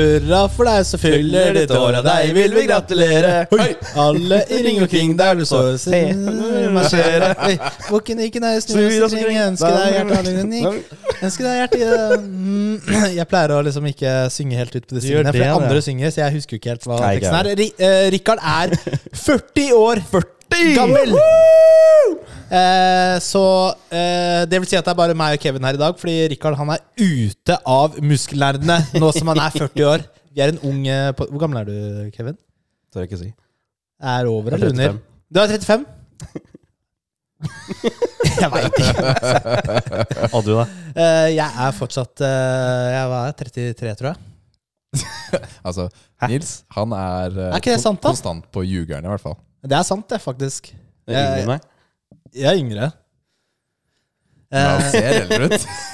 Hurra for deg som fyller ditt år, og deg vil vi gratulere. Hoi! Alle i ring og kring der du står. Ser marsjere. Bukken ikke nei, snu oss i ring, ønsker deg hjertet Ønsker deg hjertet Mm, Jeg pleier å liksom ikke synge helt ut på disse tingene, for andre synger, så jeg husker ikke helt hva teksten er. Eh, Rikard er 40 år gammel! Eh, så eh, det vil si at det er bare meg og Kevin her i dag, fordi Rikard han er ute av muskelnerdene nå som han er 40 år. Vi er en ung eh, på, Hvor gammel er du, Kevin? Tør jeg ikke si. Er over Jeg er eller under? 35. Du er 35? jeg veit ikke. Og du, da? Eh, jeg er fortsatt eh, Jeg var 33, tror jeg. Altså, Nils han er, eh, Er ikke det sant, da? konstant på ljugeren, i hvert fall. Det er sant, det, faktisk. Du er yngre enn meg? Jeg er yngre. Ja, han Eh, ser eldre ut.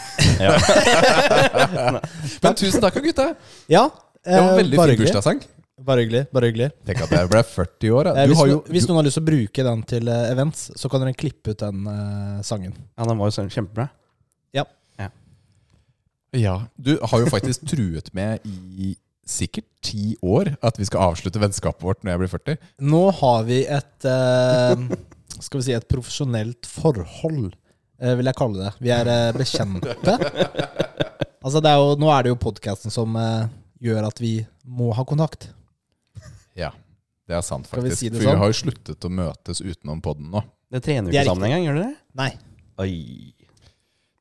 Men tusen takk, gutta. ja. Det var en veldig fin bursdagssang. Bare hyggelig. Bare hyggelig. Tenk at jeg ble 40 år. Eh. Du hvis, har jo hvis noen har lyst til å bruke den til eh, events, så kan dere klippe ut den uh, sangen. ja, den var jo sånn kjempebra. Ja, Du har jo faktisk truet med i sikkert ti år at vi skal avslutte vennskapet vårt når jeg blir 40. Nå har vi et eh, Skal vi si et profesjonelt forhold, eh, vil jeg kalle det. Vi er eh, bekjente. Altså det er jo, nå er det jo podkasten som eh, gjør at vi må ha kontakt. Ja, det er sant, Skal vi faktisk. si det For vi sånn? har jo sluttet å møtes utenom podden nå. Det trener Det er ikke sammen engang, gjør dere det? Nei. Oi.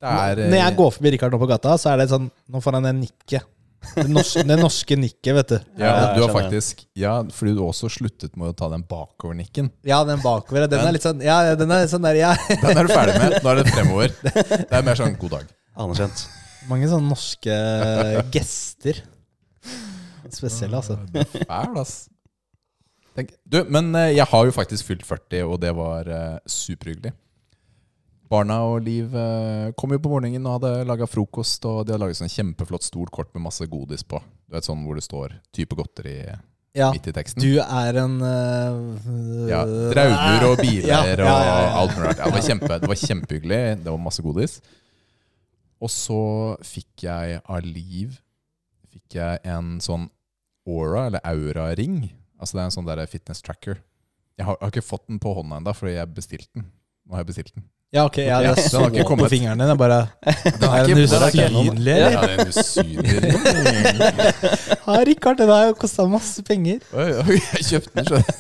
Det er, eh, Når jeg går forbi Rikard nå på gata, så er det sånn Nå får han det nikket. Det norske, det norske nikket, vet du. ja, Ja, du har faktisk Ja, fordi du også sluttet med å ta den bakovernikken. Ja, den bakover. Den er litt sånn Ja, den er litt sånn der ja. Den er du ferdig med. Nå er det fremover. Det er mer sånn god dag. Anerkjent. Mange sånne norske gester. Spesielle, altså. Fæl, ass. Tenk. Du, men eh, jeg har jo faktisk fylt 40, og det var uh, superhyggelig. Barna og Liv eh, kom jo på morgenen og hadde laga frokost. Og de hadde laget sånn kjempeflott stort kort med masse godis på. Du vet sånn hvor det står type godteri Ja, midt i teksten. du er en uh, Ja, Drauger og biler Ja, ja, og alt mulig rart. Det, var kjempe, det var kjempehyggelig. Det var masse godis. Og så fikk jeg av Liv Fikk jeg en sånn Aura, eller Aura-ring. Altså det er en sånn der fitness tracker. Jeg har, har ikke fått den på hånda ennå, fordi jeg bestilte den. Nå har jeg bestilt den. Ja, ok. Ja, det er så har på fingeren din. Det er bare Det Er den usynlig, Ja, eller? det er en usynlig. Ja, Rikard, det jo kosta masse penger. Oi, oi, jeg kjøpte den, skjønner du.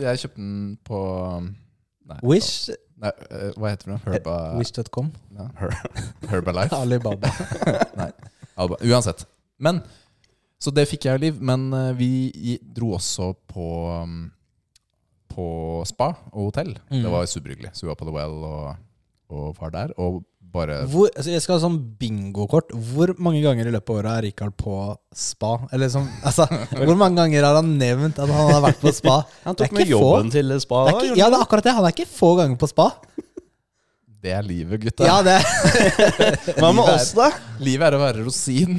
Jeg kjøpte den på nei, Wish. Nei, eh, hva heter den? Herba, Wish.com. ja, Herbalife? Alibaba. Nei. Alba. Uansett. Men Så det fikk jeg jo, Liv. Men eh, vi dro også på um, På spa og hotell. Mm. Det var superhyggelig. Så vi var på The Well og, og var der. Og bare Hvor, altså jeg skal ha sånn bingokort. Hvor mange ganger i løpet av året er Rikard på spa? Eller som, altså, Hvor mange ganger har han nevnt at han har vært på spa? Han tok med jobben få. til spa. Det ikke, ja, det er akkurat det. Han er ikke få ganger på spa. Det er livet, gutta. Ja, det Hva med oss, da? Livet er å være rosin.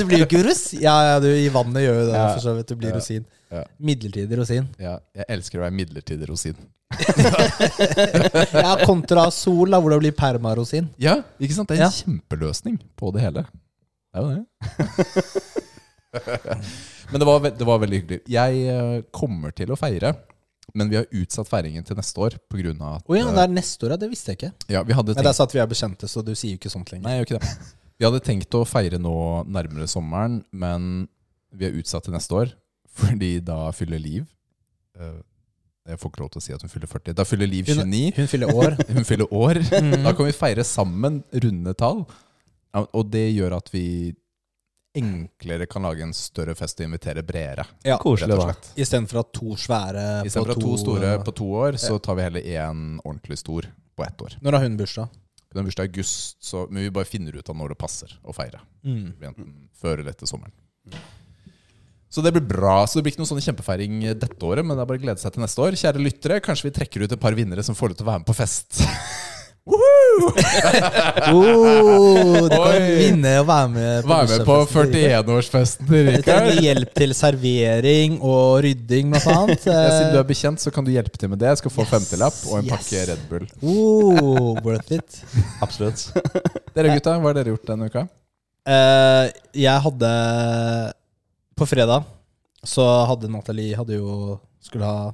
Du blir jo ikke rosin. Ja, ja, du i vannet gjør jo det, Ja. for så vidt. Du blir Ja. rosin. Ja. Midlertidig rosin. Ja, jeg elsker å være midlertidig rosin. Ja, kontra sol, da, hvor det blir permarosin. Ja, ikke sant? Det er en Ja. kjempeløsning på det hele. Det er jo det. men det var, det var veldig hyggelig. Jeg eh, kommer til å feire, men vi har utsatt feiringen til neste år pga. at oh ja, eh, det er neste år, ja. Det visste jeg ikke. ja, vi hadde Men det er sånn at vi er bekjente, så du sier jo ikke sånt lenger. Nei, jeg gjør ikke det. Vi hadde tenkt å feire nå nærmere sommeren, men vi er utsatt til neste år, fordi da fyller Liv eh, Jeg får ikke lov til å si at hun fyller 40. Da fyller Liv 29. Hun fyller år. Hun fyller år. Mhm. Da kan vi feire sammen runde tall. Og det gjør at vi enklere kan lage en større fest og invitere bredere. Ja, Koselig, da. Istedenfor at to svære på at to store på to år, så tar vi heller én ordentlig stor på ett år. Når har hun bursdag? Hun har bursdag i august, så, men vi bare finner ut av når det passer å feire. Mm. Før eller etter sommeren. Så det blir bra. Så det blir ikke noen sånn kjempefeiring dette året, men det er bare å glede seg til neste år. Kjære lyttere, kanskje vi trekker ut et par vinnere som får lov til å være med på fest. Oh, du kan Oi. vinne og være med Være med på bursdagsfesten til Rikard. 41-årsfesten til Vi Rikard. trenger hjelp til servering og rydding, blant annet. Ja, siden du er bekjent, så kan du hjelpe til med det. Jeg skal få Yes, femtilapp og en yes. pakke Red Bull. Oh, worth it. Absolutt. Dere gutta, hva har dere gjort denne uka? Uh, jeg hadde På fredag så hadde Nathalie hadde jo Skulle ha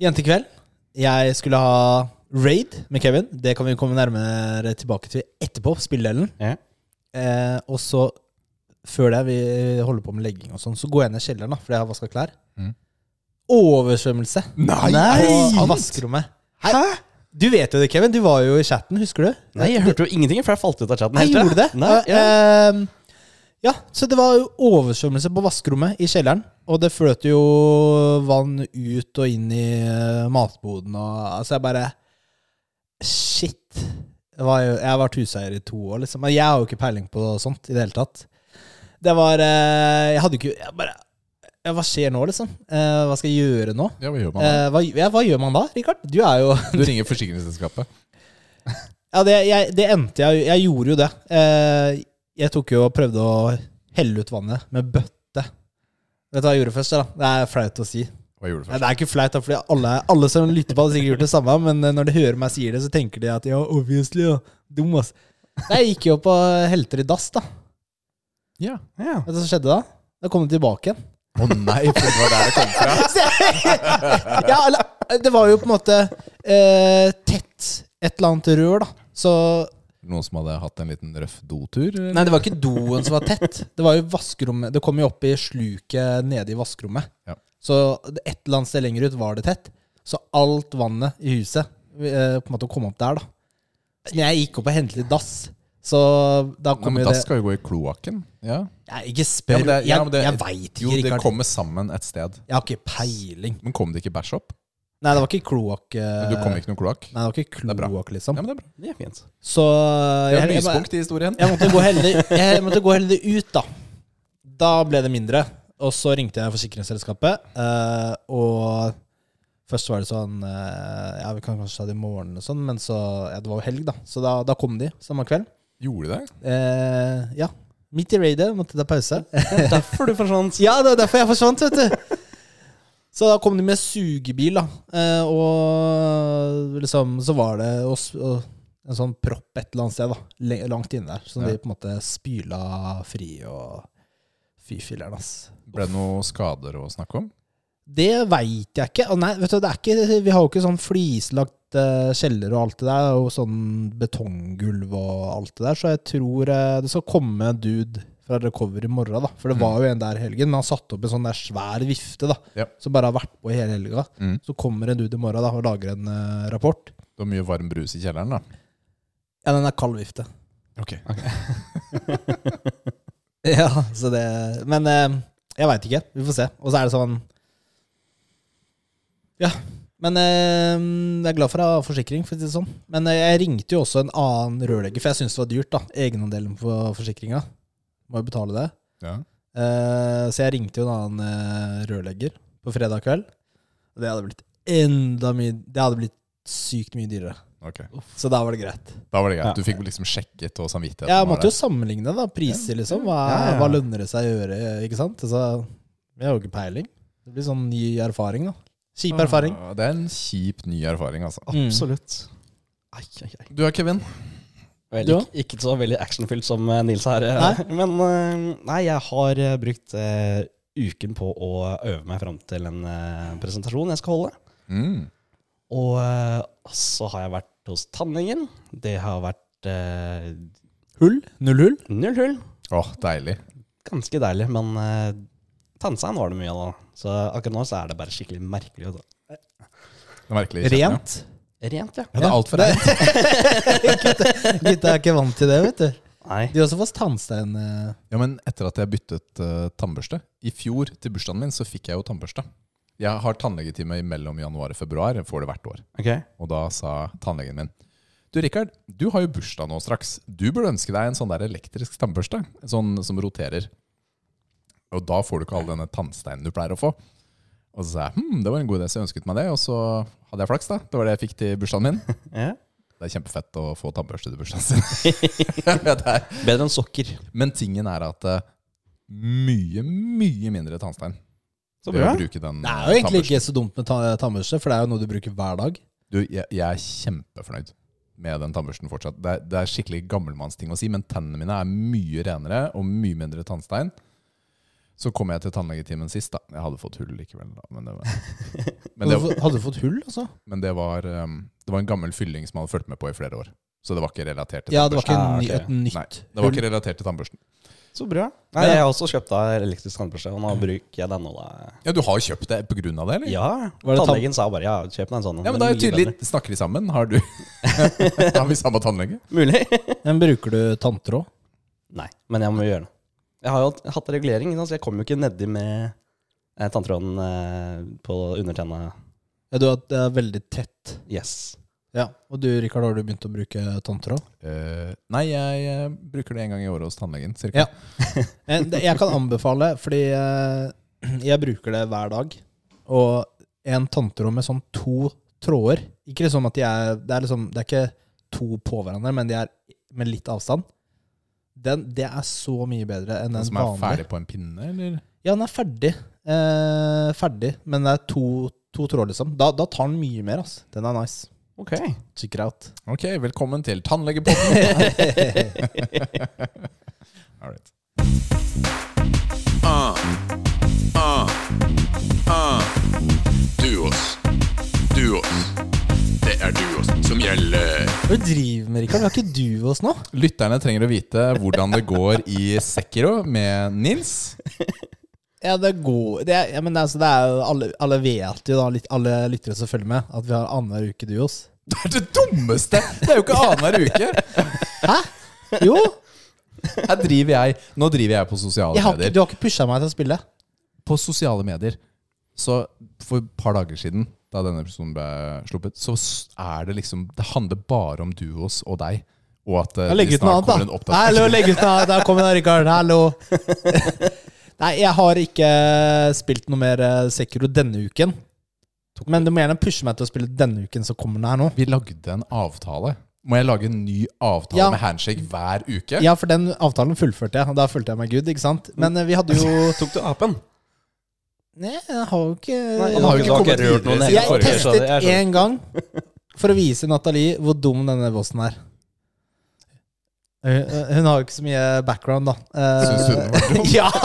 jentekveld. Jeg skulle ha raid med Kevin. Det kan vi komme nærmere tilbake til etterpå. Spilledelen. Ja. Eh, og så, før det, vi holder på med legging og sånn, så går jeg ned i kjelleren, da, fordi jeg har vaska klær. Mm. Oversvømmelse Nei! av vaskerommet. Hæ? Du vet jo det, Kevin. Du var jo i chatten, husker du? Nei, jeg hørte jo ingenting, for jeg falt ut av chatten. Nei, gjorde det? Nei, ja. Ehm, ja, så det var oversvømmelse på vaskerommet i kjelleren. Og det fløt jo vann ut og inn i eh, matboden og Altså, jeg bare Shit. Det var jo, jeg har vært huseier i to år, liksom. Men jeg har jo ikke peiling på sånt i det hele tatt. Det var eh, Jeg hadde ikke jeg bare, ja, Hva skjer nå, liksom? Eh, hva skal jeg gjøre nå? Ja, hva gjør man da? Eh, hva, ja, hva gjør man da, Richard? Du er jo Du ringer forsikringsselskapet. Ja, det, jeg, det endte jeg Jeg gjorde jo det. Eh, jeg tok jo og prøvde å helle ut vannet med bøtte. Vet du hva jeg gjorde først? da? Det er flaut å si. Hva gjorde du Nei, det er ikke flaut, da, fordi alle, alle som lytter på, hadde sikkert gjort det samme. Men eh, når de hører meg sier det, så tenker de at ja, obviously, ja. Dum, ass. Nei, Jeg gikk jo opp og helte i dass, da. Ja. Ja. Vet du hva som skjedde da? Da kom det tilbake igjen. Å nei, for det var der det kom fra. ja, eller, det var jo på en måte eh, tett et eller annet rør, da. Så Noen som hadde hatt en liten røff dotur? Nei, det var ikke doen som var tett. Det var jo vaskerommet Det kom jo opp i sluket nede i vaskerommet. Ja. Så et eller annet sted lenger ut var det tett. Så alt vannet i huset eh, på en måte kom opp der, da. Så jeg gikk opp og hentet litt dass. Så da Nei, kom men jo det Dass skal jo gå i kloakken. Ja. Jeg, Ikke spør. Ja, det- ja, jeg men det- jeg veit Jo, det kommer sammen et sted. Jeg har ikke peiling. Men kom det ikke bæsj opp? Nei, det var ikke kloakk. eh, Men Du kom ikke noe kloakk? Nei, det var ikke kloakk, liksom. Ja, men det er bra. Det er fint. Så Det er jeg, jeg, lyspunkt i historien. Jeg måtte gå heldig, jeg måtte gå heldig ut, da. Da ble det mindre. Og så ringte jeg forsikringsselskapet, eh, og først var det sånn eh, Ja, vi kan kanskje ta det i morgen, og sånn, men så Ja, det var jo helg, da. Så da, da kom de samme kveld. Gjorde de det? Eh, ja. Midt i raidet måtte ta pause. Derfor du forsvant. ja, det var derfor jeg forsvant, vet du. Så da kom de med sugebil, da. Eh, og liksom så var det oss, og en sånn propp et eller annet sted, da. Langt inne der. Som Ja. de på en måte spyla fri og Fy filler'n, ass. Ble det noe skader å snakke om? Det veit jeg ikke. Nei, vet du, det er ikke, vi har jo ikke sånn flislagt uh, kjeller og alt det der. Er sånn betonggulv og alt det der. Så jeg tror uh, det skal komme en dude fra Recover i morgen, da. For det var jo en der i helgen. Men han satte opp en sånn der svær vifte, da. Ja. Som bare har vært på i hele helga. Mm. Så kommer en dude i morgen da og lager en eh, rapport. Det var mye varm brus i kjelleren, da. Ja, den er kald vifte. Ok. Ja, så det Men eh, jeg veit ikke. Vi får se. Og så er det sånn Ja. Men eh, jeg er glad for å ha forsikring, for å si det sånn. Men eh, jeg ringte jo også en annen rørlegger, for jeg syntes det var dyrt, da. Egenandelen på forsikringa. Må jo betale det. Ja. Eh, så jeg ringte jo en annen eh, rørlegger på fredag kveld. Og det hadde blitt enda mye Det hadde blitt sykt mye dyrere. Okay. Så da var det greit. Da var det greit. Ja. Du fikk liksom sjekket og samvittigheten. Jeg måtte jo sammenligne da, priser, liksom. Hva, Ja, ja. hva lønner det seg å gjøre? ikke sant? Altså, jeg har jo ikke peiling. Det blir sånn ny erfaring, da. Kjip erfaring. Ah, Det er en kjip ny erfaring, altså. Mm. Absolutt. Ai, ai, ai. Du er Kevin. Vel, Du ikke, ikke så veldig actionfylt som eh, Nils her. eh, Nei. Men eh, nei, jeg har brukt uh, uken på å øve meg fram til en uh, presentasjon jeg skal holde. Mm. Og uh, så har jeg vært hos Tanningen. Det har vært Hull? Null hull? null hull. Åh, deilig. Ganske deilig, men uh, Tannsand var det mye av. da. Så akkurat nå så er det bare skikkelig merkelig. Er merkelig kjent, Rent? Rent, ja. Ja, det er altfor rent. Gutta er ikke vant til det, vet du. Nei. De har også fått tannstein. eh. Ja, men etter at jeg byttet uh, tannbørste I fjor til bursdagen min så fikk jeg jo tannbørste. Jeg har tannlegetime mellom januar og februar. Jeg får det hvert år. Ok. Og da sa tannlegen min Du Rikard, du har jo bursdag nå straks. Du burde ønske deg en sånn der elektrisk tannbørste. En Sånn som roterer. Og da får du ikke all denne tannsteinen du pleier å få. Og så sa jeg hm, det var en god idé, så jeg ønsket meg det. Og så hadde jeg flaks, da. Det var det jeg fikk til bursdagen min. Ja. Det er kjempefett å få tannbørste til bursdagen sin. det er. Bedre enn sokker. Men tingen er at eh, mye, mye mindre tannstein. Så bra. Det er eh, jo egentlig ikke så dumt med tannbørste, for det er jo noe du bruker hver dag. Du, jeg, jeg er kjempefornøyd med den tannbørsten fortsatt. Det er, det er skikkelig gammelmannsting å si, men tennene mine er mye renere og mye mindre tannstein. Så kom jeg til tannlegetimen sist, da. Jeg hadde fått hull likevel, da. Men det var, men det, Hadde du fått- hull, altså? men det var, um, det var en gammel fylling som jeg hadde fulgt med på i flere år. Så det var ikke relatert til Ja, det var ikke Ah, ny, et nytt Nei, det var hull. ikke relatert til tannbørsten. Så bra. Nei, jeg har også kjøpt deg elektrisk tannbørste, og nå bruker jeg den nå. da. Ja, Du har kjøpt det av det, eller? Ja, Var det tann- tannlegen sa bare ja, kjøp deg en sånn. Ja, men da er det tydelig. bedre. Snakker de sammen? Har du Har vi samme tannlege? Mulig. Men bruker du tanntråd? Nei, men jeg må gjøre det. Jeg har jo hatt regulering, så jeg kommer jo ikke nedi med eh, tanntråden eh, på undertenna. Ja, du har det er veldig tett. Yes. Ja. Og du, Rikard, har du begynt å bruke tanntråd? Eh, nei, jeg eh, bruker det en gang i året hos tannlegen. Cirka. Ja. Jeg kan anbefale, fordi jeg bruker det hver dag. Og en tanntråd med sånn to tråder Ikke liksom at de er Det er, liksom, det er ikke to på hverandre, men de er med litt avstand. Den, det er så mye bedre enn Den en som er vanlig. ferdig på en pinne, eller? Ja, den er ferdig. Eh, ferdig, men det er to, to tråder, liksom. Da, da tar den mye mer, altså. Den er nice. Ok. Check it out. Ok, velkommen til tannlegepodden. All right. Ah, ah, ah. Duos. Duos. Det er duos som gjelder. Hva er driver med, Rikard? Har ikke du oss nå. Lytterne trenger å vite hvordan det går i Sekiro med Nils. Ja, det går det ja, men altså, det er alle, alle vet jo, da, litt, alle lyttere som følger med, at vi har annenhver uke duos. Det er det dummeste! Det er jo ikke annenhver uke. Hæ? Jo! Her driver jeg Nå driver jeg på sosiale Jeg ikke, medier. du har ikke pusha meg til å spille. På sosiale medier Så for et par dager siden, da denne episoden ble sluppet, så er det liksom Det handler bare om duos og deg. Og at uh, legger det snart kommer en oppdatering. Hallo, legg ut noe annet. Der kommer Rikard. Hallo. Nei, jeg har ikke spilt noe mer eh, Sekiro denne uken. Men du må gjerne pushe meg til å spille denne uken som kommer den her nå. Vi lagde en avtale. Må jeg lage en ny avtale Ja. med handshake hver uke? Ja, for den avtalen fullførte jeg, da følte jeg meg good, ikke sant? Men eh, vi hadde jo Tok du apen? Nei, jeg har jo ikke Nei, Han har jo ikke kommet rørt noen Jeg forrige, så det testet er sånn. én gang for å vise Nathalie hvor dum denne bossen er. Hun, Hun har jo ikke så mye background, da. Eh, Syns hun den var dum? ja!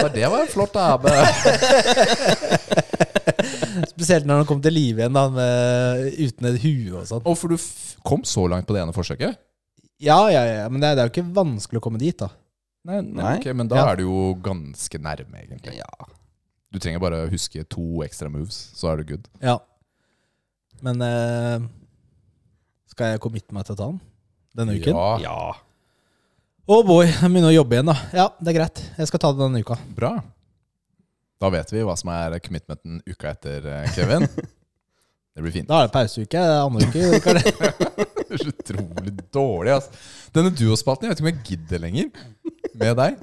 Så det var en flott abe. Spesielt når han kom til live igjen, da, med, uten et hue og sånn. Og for du f kom så langt på det ene forsøket? Ja, ja, ja, men det er, det er jo ikke vanskelig å komme dit, da. Nei, Nei. Okay, Men da Ja. er du jo ganske nærme, egentlig. Du trenger bare å huske to ekstra moves, så er du good. Ja. Men eh, skal jeg committe meg til å ta den denne uken? Ja. Ja, Oh boy, jeg begynner å jobbe igjen, da. Ja, det er greit. Jeg skal ta det denne uka. bra. Da vet vi hva som er commitmenten uka etter, eh, Kevin. Det blir fint. Da er det pauseuke. det Andre uke. Det er så utrolig dårlig, altså. Denne duospalten, jeg vet ikke om jeg gidder lenger med deg.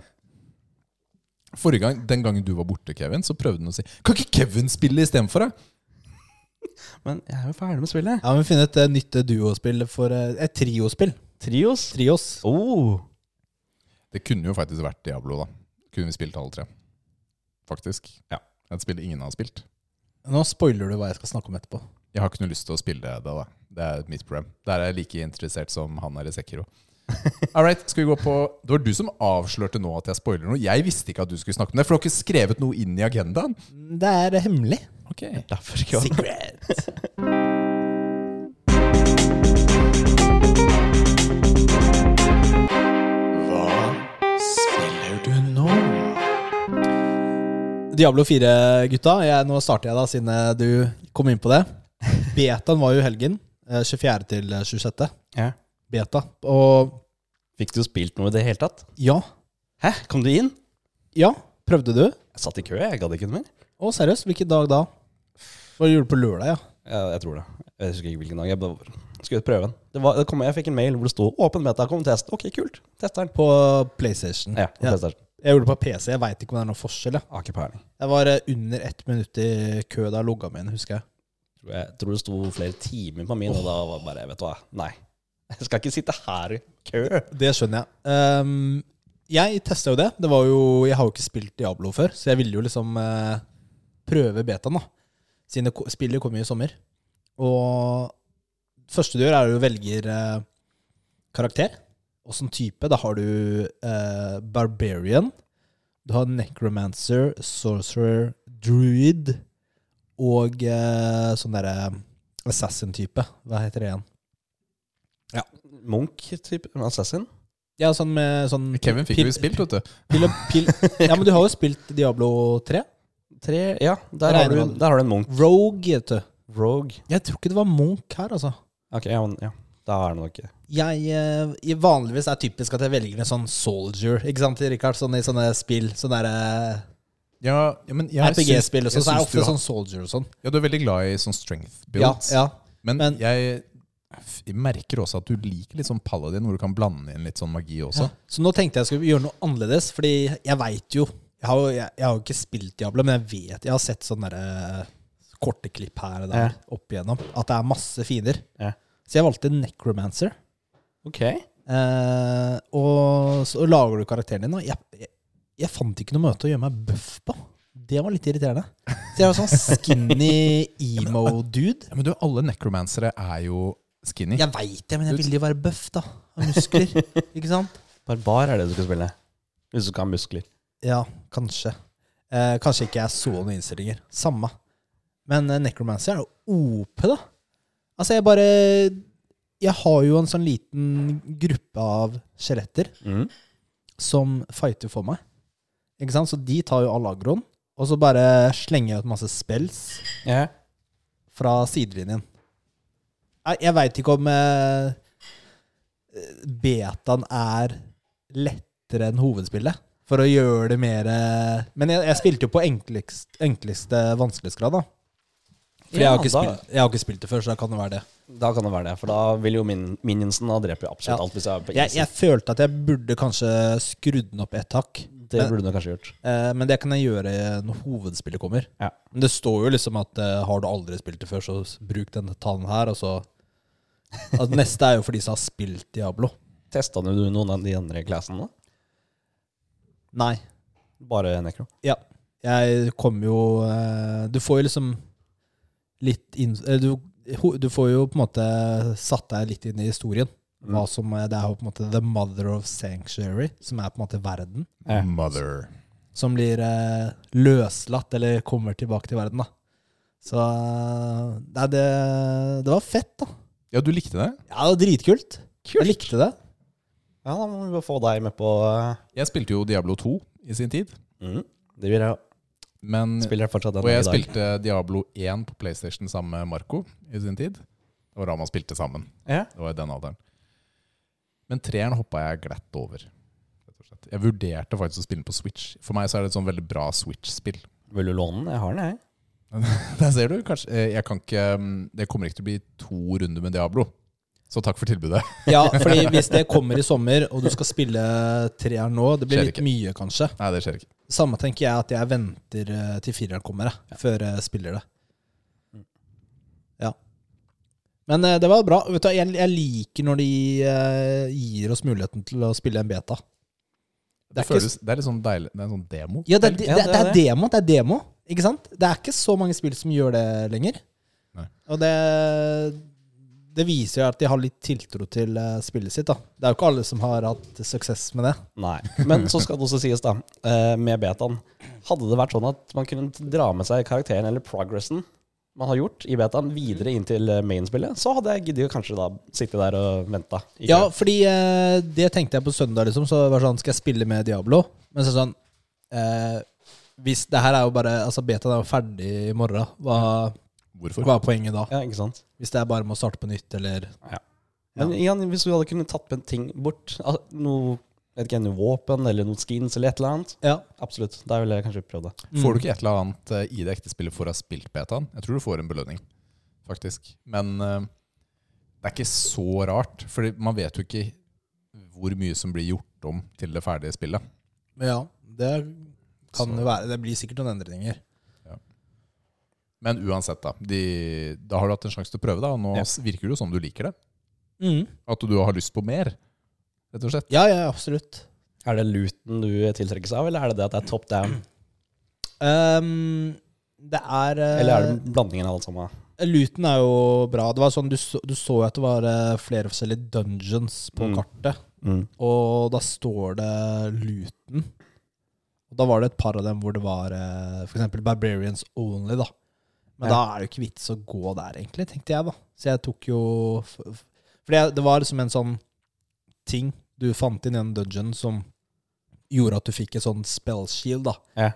Forrige gang, Den gangen du var borte, Kevin, så prøvde han å si Kan ikke Kevin spille istedenfor? Men jeg er jo ferdig med spillet. Ja, men Finne et uh, nytt duospill for uh, Et triospill. Trios. Trios. Oh. Det kunne jo faktisk vært Diablo, da. Kunne vi spilt alle tre. Faktisk. Ja. Et spill ingen har spilt. Nå spoiler du hva jeg skal snakke om etterpå. Jeg har ikke noe lyst til å spille det, da. Det er mitt problem. Der er jeg like interessert som han er i Sekiro. All right, skal vi gå på Det var du som avslørte nå at jeg spoiler noe. Jeg visste ikke at du skulle snakke om det, for du har ikke skrevet noe inn i agendaen. Det er hemmelig. Ok. Derfor ikke Secret. Hva spiller du nå? Diablo 4-gutta. Nå starter jeg, da, siden eh, du kom inn på det. Betaen var jo i helgen. eh, 24. til 26. Ja. Beta. Og Fikk du spilt noe i det hele tatt? ja. Hæ? Kom du inn? Ja, prøvde du? Jeg satt i kø, jeg gadd ikke noe mer. Å, seriøst? Hvilken dag da? Hva gjorde du på lørdag, ja? ja? jeg tror det. Jeg husker ikke hvilken dag. Jeg bare skulle prøve den. Det var, det kom, jeg fikk en mail hvor det sto 'Åpen beta, kom test'. Ok, kult. Tester den. På PlayStation. Ja, på Ja. PlayStation. Jeg gjorde det på PC. Jeg veit ikke om det er noen forskjell. Jeg, Har ikke peiling. jeg var eh, under ett minutt i kø da jeg logga meg inn, husker jeg. Tror Jeg tror det sto flere timer på min, og da var det bare Vet du hva, nei. Jeg skal ikke sitte her i kø. Det skjønner jeg. Um, jeg testa jo det. det var jo, jeg har jo ikke spilt Diablo før, så jeg ville jo liksom uh, prøve betaen, da. Siden spillet kommer i sommer. Og første du gjør, er at du velger uh, karakter. Åssen type. Da har du uh, Barbarian. Du har Necromancer, Sorcerer, Druid og eh, sånn derre Assassin-type. Hva heter det igjen? Ja. Munch-type assassin. Ja, sånn med sånn Kevin fikk jo spilt, vet du. Pil og pil. Ja, men du har jo spilt Diablo 3. 3 ja, der har, du, der har du en Munch. Rogue, vet du. Rogue. Jeg tror ikke det var Munch her, altså. Ok, ja, men, ja. Da er det nok Jeg jeg Vanligvis er typisk at jeg velger en sånn soldier, ikke sant, Rikard? Sånn i sånne spill. Sånn der, eh, Ja, ja, men jeg syns- RPG-spill og sånn, så er det ofte sånn soldier og sånn. Ja, du er veldig glad i sånn strength Ja, builds. ja. Men, men- jeg, jeg merker også at du liker litt sånn paladin, hvor du kan blande inn litt sånn magi også. Så nå tenkte jeg skulle gjøre noe annerledes, fordi jeg veit jo jeg har, jeg, jeg har jo ikke spilt Diablo, men jeg vet Jeg har sett sånne der, eh, korte klipp her og der Ja. opp igjennom. At det er masse fiender. Ja. Så jeg valgte Necromancer. Ok. Eh, og så lager du karakteren din. Og jeg, jeg, fant ikke noe måte å gjøre meg buff på. Det var litt irriterende. Så jeg var sånn skinny emo-dude. Ja, men du, alle necromancere er jo skinny. Jeg veit det, men jeg ville jo være buff, da. Av muskler. Ikke sant? Barbar er det du skal spille. Hvis du skal ha muskler. Ja, kanskje. Eh, kanskje ikke jeg så noen innstillinger. Samme. Men eh, Necromancer er jo OP, da. Altså, jeg bare Jeg har jo en sånn liten gruppe av skjeletter Mm. som fighter for meg. Ikke sant? Så de tar jo all agroen, og så bare slenger jeg ut masse spells Ja. fra sidelinjen. Nei, jeg veit ikke om eh, betaen er lettere enn hovedspillet. For å gjøre det mer eh, Men jeg, jeg spilte jo på enklest, enkleste vanskelighetsgrad, da. For jeg, har ikke da, spilt, jeg har ikke spilt det før, så da kan det være det. da kan det være det. For da vil jo min, minionsen da drepe jo absolutt Ja. alt. Hvis jeg er på Jeg, jeg følte at jeg burde kanskje skrudd den opp ett hakk. Det men- burde du kanskje gjort. Eh, men det kan jeg gjøre når hovedspillet kommer. Ja. Men det står jo liksom at eh, har du aldri spilt det før, så bruk denne tallen her, og så at Neste er jo for de som har spilt Diablo. Testa du noen av de andre classene? Nei. Bare Necro? Ja. Jeg kom jo eh, Du får jo liksom litt inn eh, du, du får jo på en måte satt deg litt inn i historien. Mm. Hva som, det er jo på en måte The Mother of Sanctuary, som er på en måte verden. Mother. Som blir eh, løslatt, eller kommer tilbake til verden, da. Så eh, nei, det, det var fett, da. Ja, du likte det? Ja, det var dritkult. Jeg likte det. Ja, da må vi bare få deg med på uh, Jeg spilte jo Diablo 2 i sin tid. mm. Det vil jeg Men, spiller jeg fortsatt den og jeg i dag. spilte Diablo 1 på PlayStation sammen med Marco i sin tid. Det var da man spilte sammen. Ja. Det var i den alderen. Men treeren hoppa jeg glatt over. Jeg vurderte faktisk å spille den på Switch. For meg så er det et sånn veldig bra Switch-spill. Vil du låne den? Jeg har den, jeg. Der ser du, kanskje. eh, Jeg kan ikke, mm, det kommer ikke til å bli to runder med Diablo. Så takk for tilbudet. Ja, fordi hvis det kommer i sommer, og du skal spille treeren nå, det blir litt mye, kanskje. Nei, det skjer ikke. Samme tenker jeg at jeg venter eh, til fireren kommer, jeg, før jeg spiller det. Ja. Men eh, det var bra. Vet du, jeg, jeg liker når de eh, gir oss muligheten til å spille en beta. Det, er ikke føles, det er litt sånn deilig. Det er en sånn demo. Ja, det, er- det, Ja, det, er er demo. Det er demo, ikke sant? Det er ikke så mange spill som gjør det lenger. Nei. Og det, det viser jo at de har litt tiltro til eh, spillet sitt. da. Det er jo ikke alle som har hatt suksess med det. Nei. Men så skal det også sies, da, eh, med betaen Hadde det vært sånn at man kunne dra med seg karakteren eller progressen man har gjort i betaen, videre inn til eh, mainspillet, så hadde jeg giddet kanskje da sitte der og venta. Ja, fordi eh, det tenkte jeg på søndag, liksom. Så det var sånn, skal jeg spille med Diablo? Men så sånn eh, Hvis det her er jo bare Altså, betaen er jo ferdig i morgen. Hva, Hvorfor? hva er poenget da? ja, ikke sant? Hvis det er bare med å starte på nytt, eller Men igjen, hvis du hadde kunnet tatt en ting bort, al- noe vet ikke, noe våpen eller noen skins eller et eller annet, Ja. absolutt. Der ville jeg kanskje prøvd det. Får du ikke et eller annet eh, i det ekte spillet for å ha spilt betaen? Jeg tror du får en belønning. faktisk. Men uh, det er ikke så rart, for man vet jo ikke hvor mye som blir gjort om til det ferdige spillet. Ja, det kan Så- jo være. Det blir sikkert noen endringer. Men uansett, da. De, da har du hatt en sjanse til å prøve, da. Og nå Ja. virker det jo som du liker det. Mm. At du har lyst på mer, rett og slett. Ja, ja, absolutt. Er det luten du tiltrekkes av, eller er det det at det er top down? Um, det er eh, Eller er det blandingen av alt sammen? Luten er jo bra. Det var sånn, Du så, du så jo at det var eh, flere forskjellige dungeons på Mm. kartet. Mm. Og da står det Luten. Og da var det et par av dem hvor det var eh, for f.eks. Barbarians Only. da Men Ja. da er det jo ikke vits å gå der, egentlig, tenkte jeg. da Så jeg tok jo For det, det var liksom en sånn ting du fant inn en dungeon som gjorde at du fikk et sånn spell shield. da Ja.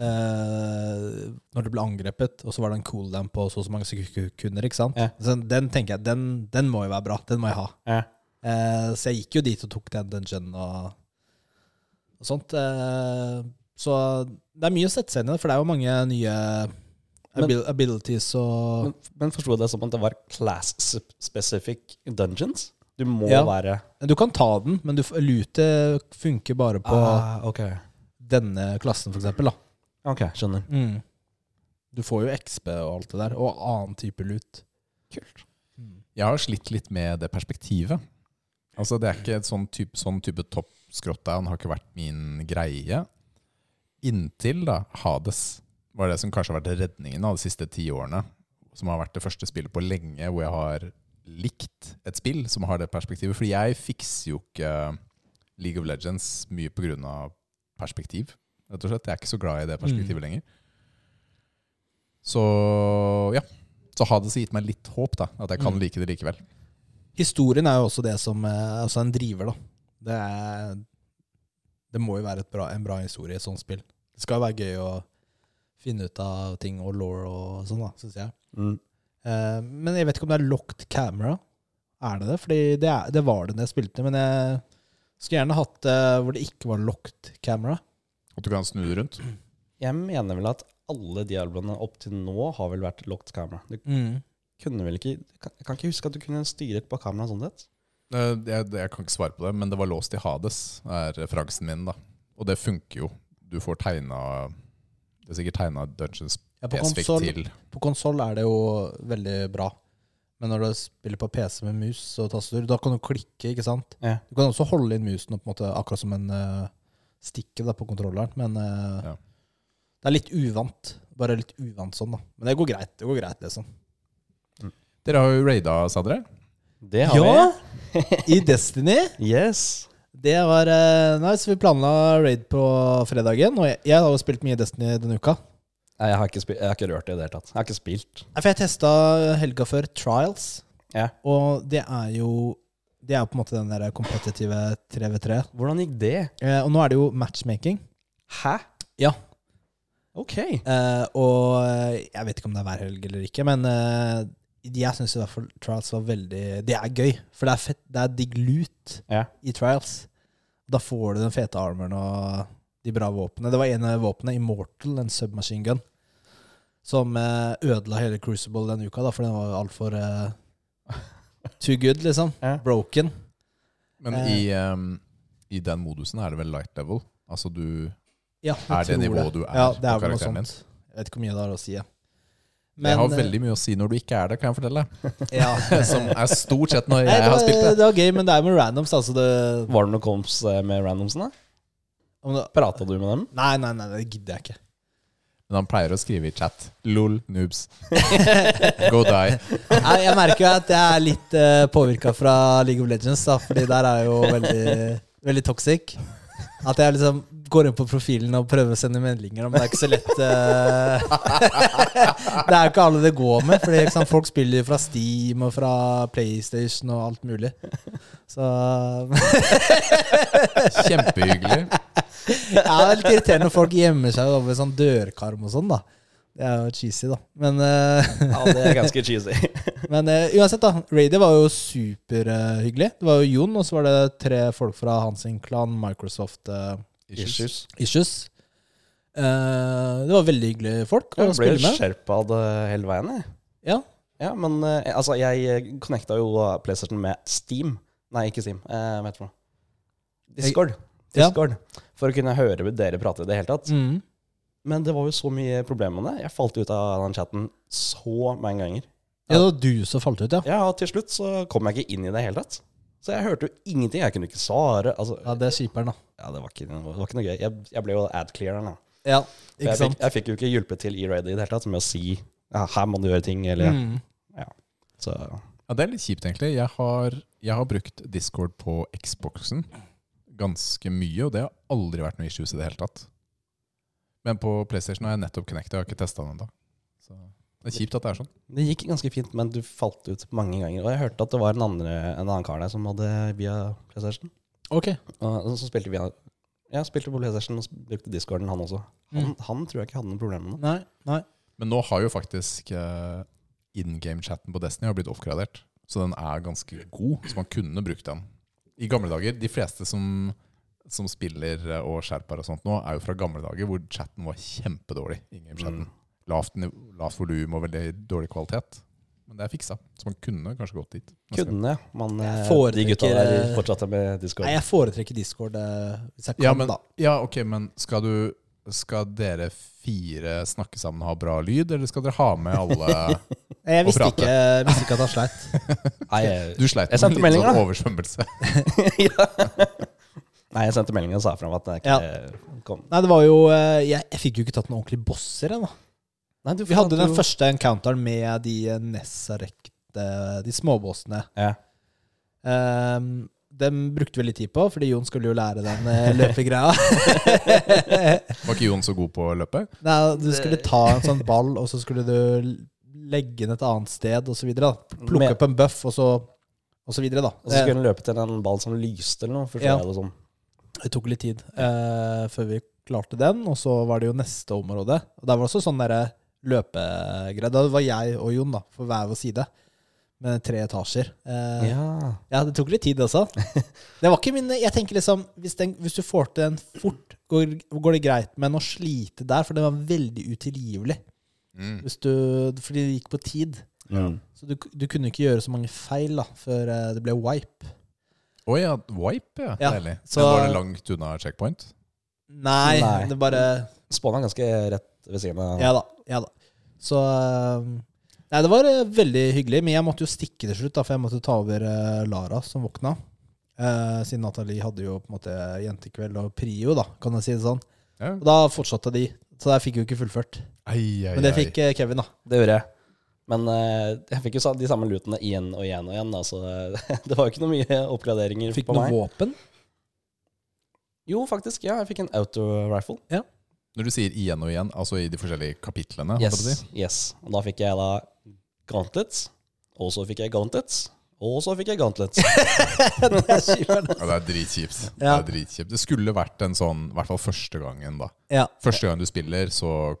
eh, når du ble angrepet, og så var det en cooldown på så og så mange sekunder. ikke sant? Ja. Så den tenker jeg, den, den må jo være bra. Den må jeg ha. Ja. Eh, så jeg gikk jo dit og tok den dungeon og, og sånt. Eh, så det er mye å sette seg inn i, for det er jo mange nye Men- abilities og Men, men forsto jeg det som at det var class-specific dungeons? Du må Ja. være Du kan ta den, men lutet lute funker bare på ah, okay. denne klassen, for eksempel. Da. ok, skjønner. Mm. Du får jo XB og alt det der, og annen type lut. Kult. Jeg har slitt litt med det perspektivet. Altså, det er ikke et sånn type, sånn type topp skråtdown har ikke vært min greie. Inntil da Hades var det som kanskje har vært redningen av de siste ti årene. Som har vært det første spillet på lenge hvor jeg har likt et spill som har det perspektivet. Fordi jeg fikser jo ikke League of Legends mye pga. perspektiv, rett og slett. Jeg er ikke så glad i det perspektivet lenger. Så ja. Så Hades har gitt meg litt håp, da. At jeg kan Mm. like det likevel. Historien er jo også det som eh, Altså en driver, da. Det, er, det må jo være et bra, en bra historie i et sånt spill. Det skal jo være gøy å finne ut av ting og law og sånn, da, syns jeg. Mm. Eh, men jeg vet ikke om det er locked camera. Er det det? Fordi det, er, det var det da jeg spilte, men jeg skulle gjerne hatt det hvor det ikke var locked camera. At du kan snu det rundt. Jeg mener vel at alle Diabloene opp til nå har vel vært locked camera. Du kunne vel ikke Jeg kan, jeg kan ikke huske at du kunne styret på kameraet sånn sett. Eh, Jeg, jeg kan ikke svare på det, men det var låst i Hades, er referansen min. da Og det funker jo. Du får tegna Det er sikkert tegna dungeons Ja, på konsoll til. På konsoll er det jo veldig bra. Men når du spiller på PC med mus og tastatur, da kan du klikke, ikke sant? Ja. Du kan også holde inn musen på en måte akkurat som en uh, stikke da, på kontrolleren, men uh, Ja. det er litt uvant. Bare litt uvant sånn, da. Men det går greit, det går greit, liksom. Dere har jo raida, sa dere? Det har vi. I Destiny. Yes. Det var uh, nice. Vi planla raid på fredagen, og jeg, jeg har jo spilt mye Destiny denne uka. Nei, jeg har ikke, jeg har ikke rørt det i det hele tatt. Jeg har ikke spilt. Nei, For jeg testa helga før Trials, Ja. og det er jo Det er jo på en måte den der kompetitive 3v3. Hvordan gikk det? Eh, og nå er det jo matchmaking. Hæ? Ja. Ok. Eh, og eh, jeg vet ikke om det er hver helg eller ikke, men eh, jeg syns i hvert fall Trials var veldig Det er gøy, for det er fett. Det er digg loot Ja. i Trials. Da får du den fete armoren og de bra våpnene. Det var en av våpnene, Immortal, en submachine gun, som eh, ødela hele Crucible den uka, da, for den var altfor uh, too good, liksom. Ja. Broken. Men Eh. i, um, i den modusen er det vel light level? Altså du Ja, Er det nivået du er ja, det er noe karakteren din? Jeg vet ikke hvor mye det har å si. Ja. Det har eh, veldig mye å si når du ikke er det, kan jeg fortelle. ja. Som er stort sett når Nei, jeg det, har spilt det. det var gøy, men det er med randoms. Altså det, Var det noe koms eh, med randomsen, da? Om Prata du med dem? Nei, nei, nei, det gidder jeg ikke. Men han pleier å skrive i chat. LOL, noobs. Go die. Nei, jeg merker jo at jeg er litt uh, påvirka fra League of Legends, da, fordi der er jo veldig, veldig toxic. At jeg liksom går inn på profilen og prøver å sende meldinger, men det er ikke så lett. Uh, det er jo ikke alle det går med, Fordi sant, folk spiller fra Steam og fra PlayStation og alt mulig. Så Kjempehyggelig. ja, det er litt irriterende når folk gjemmer seg over sånn dørkarm og sånn, da. Det er jo cheesy, da. Men uh, Ja, det er ganske cheesy. Men uh, uansett, da. Radio var jo superhyggelig. det var jo Jon, og så var det tre folk fra hans klan, Microsoft eh, Issues. Issues. Det var veldig hyggelige folk å Jeg ble spille med. skjerpa av det hele veien, jeg. Ja. Ja, men altså, jeg connecta jo PlayStation med Steam. Nei, ikke Steam. Eh, hva heter det Discord. noe? Discord. Ja. For å kunne høre dere prate i det hele tatt. Mm. Men det var jo så mye problemer med det. Jeg falt ut av den chatten så mange ganger. Ja, det var du som falt ut, ja. Ja, og til slutt så kom jeg ikke inn i det hele tatt. Så jeg hørte jo ingenting. Jeg kunne ikke svare. Altså, Ja, Det er kjiperen, da. ja, det var ikke, det var ikke noe gøy. Jeg, jeg ble jo ad-cleareren. da. Ja, ikke Jeg fikk, jeg fikk jo ikke hjulpet til E-Raid i det hele tatt med å si ja, her må du gjøre ting, eller Mm. Så Ja, Det er litt kjipt, egentlig. Jeg har, jeg har brukt Discord på Xboxen ganske mye, og det har aldri vært noe issues i det hele tatt. Men på PlayStation har jeg nettopp connecta, jeg har ikke testa den ennå. Det er kjipt at det er sånn. det gikk ganske fint, men du falt ut mange ganger. Og jeg hørte at det var en, andre, en annen kar der som hadde via PlayStation. Ok. Og så spilte via Jeg spilte på PlayStation og brukte discorden, han også. Han, Mm. han tror jeg ikke hadde noe problemer med det. Nei, nei. Men nå har jo faktisk uh, in game-chatten på Destiny har blitt oppgradert. Så den er ganske god, så man kunne brukt den. I gamle dager, de fleste som, som spiller eh, og skjerper og sånt nå, er jo fra gamle dager hvor chatten var kjempedårlig. Mm. Lavt, lavt volum og veldig dårlig kvalitet. Men det er fiksa, så man kunne kanskje gått dit. Kunne, man eh, de foretrekker, gutta der fortsatte med discord. Nei, jeg foretrekker Discord eh, hvis jeg kan, Ja, men, da. ja, ok, men skal du skal dere fire snakke sammen og ha bra lyd, eller skal dere ha med alle Jeg og visste prate. ikke, visste ikke at han sleit. Nei, jeg, Du sleit med sendte en litt sånn oversvømmelse. ja. Nei, jeg sendte melding og sa fra om at jeg ikke kom. Nei, det var jo eh, Jeg, jeg fikk jo ikke tatt noen ordentlige bosser ennå. Vi hadde den jo- første encounteren med de Nessarek, De småbossene. Ja. Um, dem brukte vi litt tid på, fordi Jon skulle jo lære den eh, løpegreia. Var ikke Jon så god på å løpe? Nei, du skulle ta en sånn ball, og så skulle du legge den et annet sted, og så videre. Plukke Med- opp en buff, og så, og så videre, da. Og så skulle hun løpe til en ball som lyste eller noe. Ja. det sånn. Det tok litt tid eh, før vi klarte den, og så var det jo neste område. Og der var det også sånn derre løpegreie. Da var jeg og Jon, da, for hver vår side. Med tre etasjer. Eh, Ja. Ja, det tok litt tid også. Det var ikke min Jeg tenker liksom Hvis, den, hvis du får til den fort, går, går det greit, men å slite der, for det var veldig utilgivelig. Mm. Hvis du, fordi det gikk på tid. Ja. Så du, du kunne ikke gjøre så mange feil da før eh, det ble wipe. Å ja, wipe, ja. Ja, Deilig. så- Men var det langt unna checkpoint? Nei, Nei. det bare Spåna ganske rett ved siden av. Ja da. Ja da. Så eh, Nei, det var eh, veldig hyggelig, men jeg måtte jo stikke til slutt, da, for jeg måtte ta over eh, Lara, som våkna. Eh, siden Nathalie hadde jo på en måte jentekveld og prio, da, kan jeg si det sånn. Ja. Og da fortsatte de, så jeg fikk jo ikke fullført. Ai, ai, Men det fikk eh, Kevin, da. Det gjorde jeg. Men jeg fikk jo de samme lutene igjen og igjen og igjen. Da, så det var jo ikke noe mye oppgraderinger Fikk på noe du våpen. Jo, faktisk. Ja, jeg fikk en auto-rifle. Når du sier igjen og igjen, altså i de forskjellige kapitlene? Yes, si. yes. Og da fikk jeg da gauntlets. Og så fikk jeg gauntlets. Og så fikk jeg gauntlets. Ja, det er dritkjipt. Det Ja. Det, drit Det skulle vært en sånn, i hvert fall første gangen, da. Ja. Første gang du spiller, så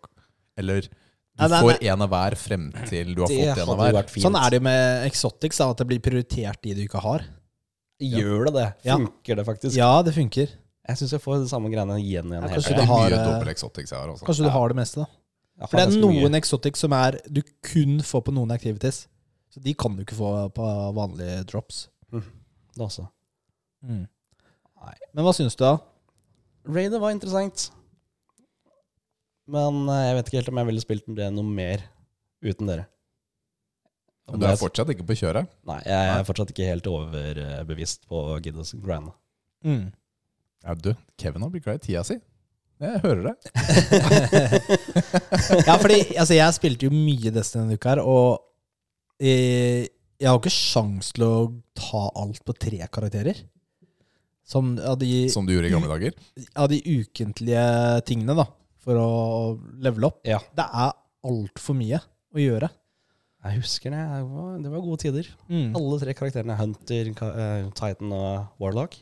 Eller du Nei, nei, får én en av hver frem til du har Det fått en av hver. Sånn er det jo med Exotics, da, at det blir prioritert de du ikke har. Gjør det det? Ja. Funker det faktisk? Ja, det funker. Jeg syns jeg får det samme greiene igjen og igjen. Ja, kanskje du Det er har, eh. Altså. Kanskje du har det meste, da. For det er noen mye. Exotics som er du kun får på noen activities. Så de kan du ikke få på vanlige drops. Det også. Mm. Nei. Men hva syns du, da? Raider var interessant. Men eh, jeg vet ikke helt om jeg ville spilt det noe mer uten dere. Men du er fortsatt ikke på kjøret? Nei, jeg er fortsatt ikke helt overbevist på å gidde å grinde. Mm. Ja, du, Kevin har blitt glad i tida si. Jeg hører det. Ja, fordi altså, jeg spilte jo mye Destiny denne uka her, og eh, jeg har ikke sjans til å ta alt på tre karakterer. Som ja, de, Som du gjorde i gamle dager. av de ukentlige tingene, da, for å levele opp. Ja. Det er altfor mye å gjøre. Jeg husker det. Det var, det var gode tider. Mm. Alle tre karakterene. Hunter, eh, Titan og Warlock.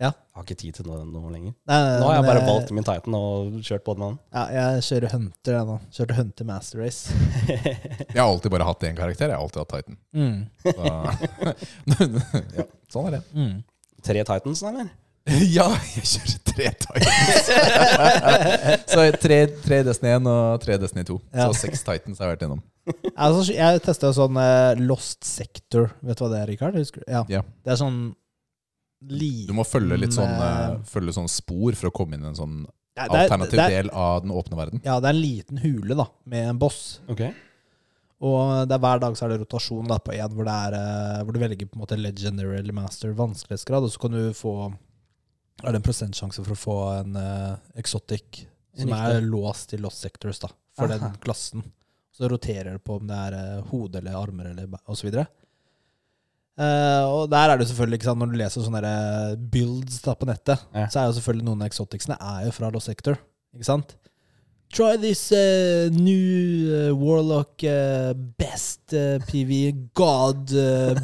Ja. Jeg har ikke tid til noe, noe lenger. Nei, Nå har jeg bare eh, valgt min Titan og kjørt på den. med Ja, jeg kjører Hunter, jeg nå. Kjørte Hunter Master Race. Jeg har alltid bare hatt én karakter. Jeg har alltid hatt Titan. Mm. Så, ja, sånn er det. Mm. Tre Titans, eller? ja, jeg kjører tre Titans. så tre, tre Destiny 1 og tre Destiny 2. Ja. Så seks Titans har jeg vært innom. Altså, jeg testa sånn eh, Lost Sector. Vet du hva det er, Rikard? Ja. Yeah. Det er sånn liten Du må følge litt sånn, eh, følge sånn spor for å komme inn i en sånn ja, er- alternativ er- del av den åpne verden. Ja, det er en liten hule da med en boss. Okay. Og det er hver dag så er det rotasjon da på én hvor, er, eh, hvor du velger på en måte legendary eller master vanskelighetsgrad, og så kan du få Er det en prosentsjanse for å få en uh, exotic som Riktig. er låst til lost sectors, da, for Aha. den klassen. Så roterer det på om det er uh, hode eller armer eller osv. og så Eh, og der er det jo selvfølgelig, sant, når du leser sånne eh, builds da på nettet, Ja. så er jo selvfølgelig noen av exoticsene er jo fra Lost Sector. Ikke sant? Try this uh, new uh, Warlock best PV God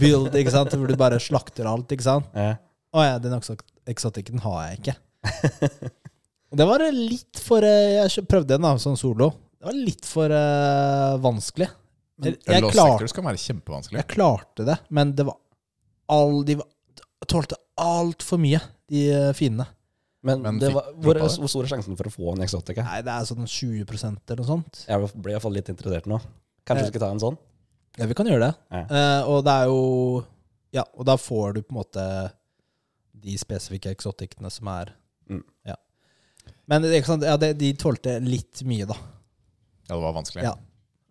build, ikke sant? Hvor du bare slakter alt, ikke sant? Ja. Å ja, den exo- exoticen har jeg ikke. Det var litt for Jeg prøvde den da, sånn solo. Det var litt for vanskelig. Men Jeg- jeg Lost Sectors kan være kjempevanskelig. Jeg klarte det, men det var all, De var, tålte altfor mye, de eh, fiendene. Men, Men det fikk var, hvor, hvor stor er sjansen for å få en exotica? Nei, det er sånn 20 eller noe sånt. Jeg ble iallfall litt interessert nå. Kanskje vi skal ta en sånn? Ja, vi kan gjøre det. Ja. Eh, og det er jo Ja, og da får du på en måte de spesifikke exoticene som er Mm. Ja. Men ikke sant, ja, det, de tålte litt mye, da. Ja, det var vanskelig. Ja.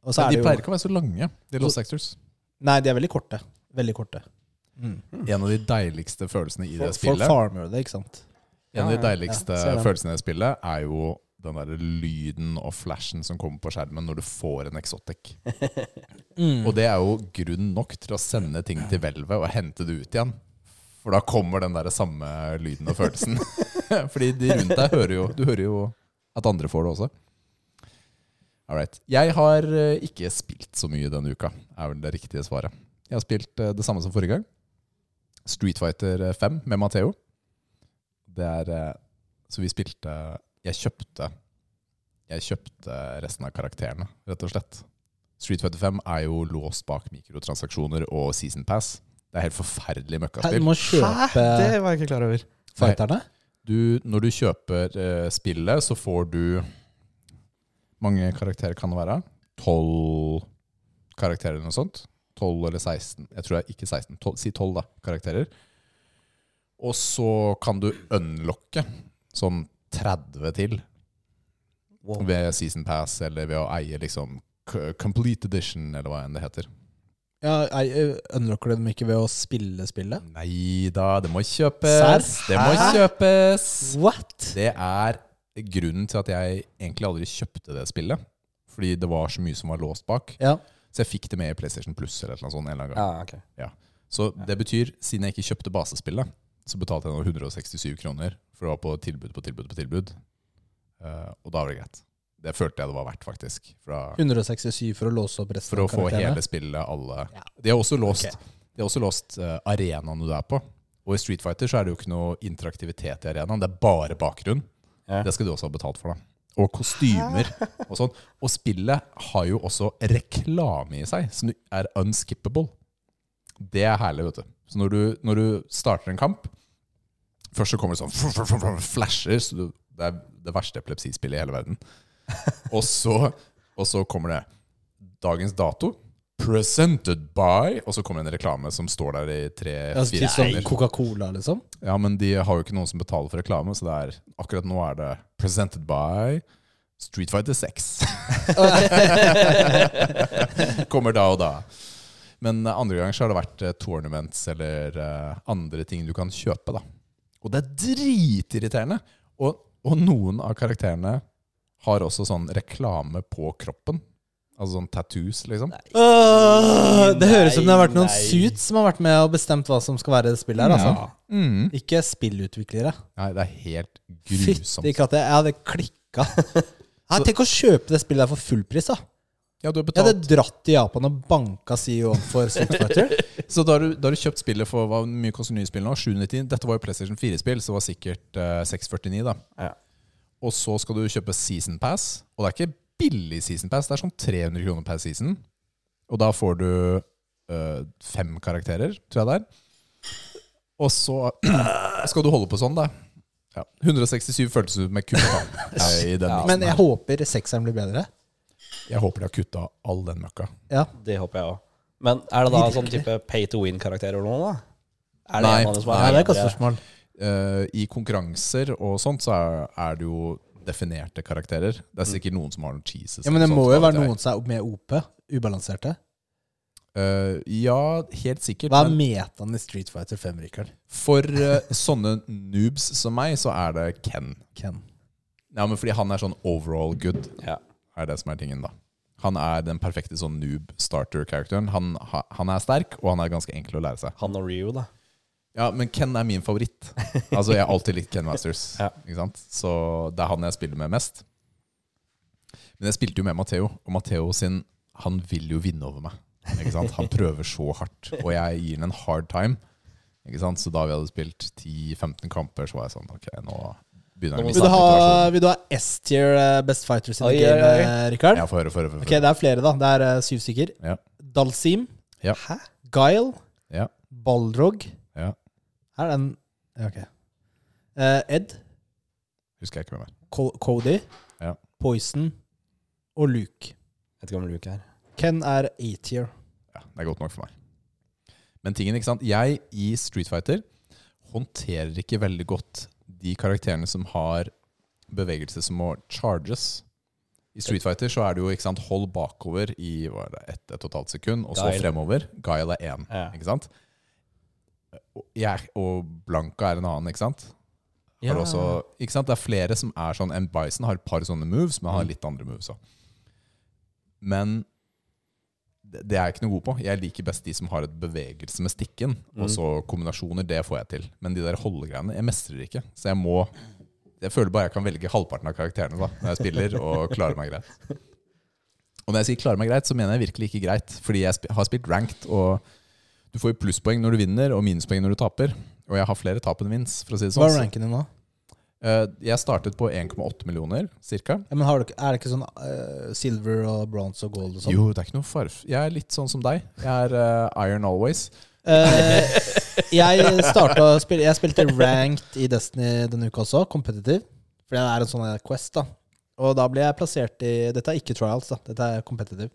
De pleier jo ikke å være så lange, de Lost Actors. Nei, de er veldig korte. Veldig korte. Mm. En av de deiligste følelsene i det spillet spillet farmer det, ikke sant. En av de deiligste ja, følelsene i det spillet er jo den der lyden og flashen som kommer på skjermen når du får en exotic. Mm. Og det er jo grunn nok til å sende ting til hvelvet og hente det ut igjen. For da kommer den der samme lyden og følelsen. Fordi de rundt deg hører jo Du hører jo at andre får det også. All right. Jeg har eh, ikke spilt så mye denne uka, er vel det riktige svaret. Jeg har spilt eh, det samme som forrige gang. Street Fighter 5 med Matheo. Det er eh, Så vi spilte Jeg kjøpte Jeg kjøpte resten av karakterene, rett og slett. Street Fighter 5 er jo låst bak mikrotransaksjoner og season pass. Det er helt forferdelig Hæ, Du møkkaspill. må kjøpe var jeg ikke klar over. fighterne. Du, når du kjøper uh, spillet, så får du mange karakterer kan det være? 12 karakterer eller noe sånt. 12 eller 16. Jeg tror det er ikke 16. 12, si 12 da, karakterer. Og så kan du unlocke sånn 30 til Wow. ved season pass eller ved å eie liksom complete edition, eller hva enn det heter. Ja, eh, Unlocker du dem ikke ved å spille spillet? Nei da, det må kjøpes. Sær? Det må kjøpes. What? Det er grunnen til at jeg egentlig aldri kjøpte det spillet. Fordi det var så mye som var låst bak. Ja. Så jeg fikk det med i PlayStation Plus eller noe sånt en eller annen gang. Ja, ok. Så det betyr, siden jeg ikke kjøpte basespillet, så betalte jeg nå 167 kroner for å ha på tilbud på tilbud på tilbud. Uh, og da var det greit. Det følte jeg det var verdt, faktisk. Fra, 167 for å låse opp resten for å få hele spillet, alle Ja. De har også låst, okay. de har også låst uh, arenaen du er på. Og i Street Fighter så er det jo ikke noe interaktivitet i arenaen. Det er bare bakgrunn. Ja. Det skal du også ha betalt for, da. Og kostymer og sånn. Og spillet har jo også reklame i seg, som er unskippable. Det er herlig, vet du. Så når du, når du starter en kamp Først så kommer det sånn flasher. Så det er det verste epilepsispillet i hele verden. Og så, og så kommer det dagens dato. Presented by Og så kommer en reklame som står der i tre-fire Typ sekunder. Coca-Cola, liksom? Ja, men de har jo ikke noen som betaler for reklame, så det er akkurat nå er det presented by Street Fighter 6. Kommer da og da. Men eh, andre ganger så har det vært eh, tournaments eller eh, andre ting du kan kjøpe, da. Og det er dritirriterende. Og, og noen av karakterene har også sånn reklame på kroppen. Altså sånn tattoos, liksom. Åh, det høres ut som det har vært noen nei. suits som har vært med og bestemt hva som skal være i spillet her. altså. Ja. Mm. Ikke spillutviklere. Nei, det er helt Fytti grusomt. katte, jeg hadde klikka. Nei, tenk å kjøpe det spillet her for fullpris, da. Ja, du har Jeg betalt hadde dratt til Japan og banka CEO-en for Street Fighter. Så da har, du, da har du kjøpt spillet for hva mye koster nye spill nå? 799? Dette var jo PlayStation 4-spill, så det var sikkert eh, 649, da. Ja. Og så skal du kjøpe Season Pass, og det er ikke billig Season Pass, det er sånn 300 kroner per season. Og da får du øh, fem karakterer, tror jeg det er. Og så skal du holde på sånn, da? Ja. 167 føltes ut med den Ja. Men jeg håper sekseren blir bedre. Jeg håper de har kutta all den møkka. Ja. Det håper jeg òg. Men er det da Virkelig. sånn type pay to win-karakterer eller noe, da? Er det Nei, en av dem som nei, det er et spørsmål. Uh, I konkurranser og sånt så er, er det jo definerte karakterer. Det er sikkert noen som har noen cheeses. Ja, Men det må jo være noen som er med OP. Ubalanserte. Uh, ja, helt sikkert. Hva er metaen i Street Fighter 5, Rikard? for uh, sånne noobs som meg, så er det Ken. Ken. Ja, men fordi han er sånn overall good, Ja. er det som er tingen, da. Han er den perfekte sånn noob starter-characteren. Han, ha, han er sterk, og han er ganske enkel å lære seg. Han og Ryu, da. Ja, men Ken er min favoritt. Altså, Jeg har alltid likt Ken Masters. Ja. Ikke sant? Så det er han jeg spiller med mest. Men jeg spilte jo med Matheo, og Matheo sin Han vil jo vinne over meg. Ikke sant? Han prøver så hardt, og jeg gir ham en hard time. Ikke sant? Så da vi hadde spilt 10-15 kamper, så var jeg sånn Ok, nå begynner Nå jeg å Vil du ha, motivasjonen. vil du ha S-tier eh, Best Fighters in Oi, the game, oi. eh, Rikard? Ja, få høre, få høre. få høre. Ok, det er flere, da. Det er eh, syv stykker. Ja. Dalsim. Ja. Hæ? Guile. Ja. Balrog. Ja. Her er den ja, Ok. Eh, Ed. Husker jeg ikke hvem er. Co Cody. Ja. Poison. Og Luke. Vet ikke om Luke er Ken er A-tier. Ja, det er godt nok for meg. Men tingen, ikke sant Jeg i Street Fighter håndterer ikke veldig godt de karakterene som har bevegelse som må charges. I Street Fighter så er det jo ikke sant, hold bakover i hva er det, ett et og et halvt sekund, og så Guile. fremover. Guile er én. Ja. Ikke sant? Jeg, og Blanka er en annen, ikke sant? Har også, ikke sant? Det er flere som er sånn En Bison har et par sånne moves, men har litt andre moves òg. Men det, er jeg ikke noe god på. Jeg liker best de som har et bevegelse med stikken. Og så kombinasjoner, det får jeg til. Men de der holdegreiene, jeg mestrer ikke. Så jeg må Jeg føler bare jeg kan velge halvparten av karakterene da når jeg spiller, og klarer meg greit. Og når jeg sier 'klarer meg greit', så mener jeg virkelig ikke greit. Fordi jeg har spilt ranked, og du får jo plusspoeng når du vinner, og minuspoeng når du taper. Og jeg har flere tap enn vins, for å si det sånn. Hva sånn. er ranken din nå? Eh, Jeg startet på 1,8 millioner, cirka. Ja, men har du, er det ikke sånn uh, silver og bronze og gold og sånn? Jo, det er ikke noe farf. Jeg er litt sånn som deg. Jeg er uh, iron always. Uh, jeg starta å spille Jeg spilte ranked i Destiny denne uka også, competitive. For det er en sånn quest, da. Og da ble jeg plassert i Dette er ikke trials, da. Dette er competitive.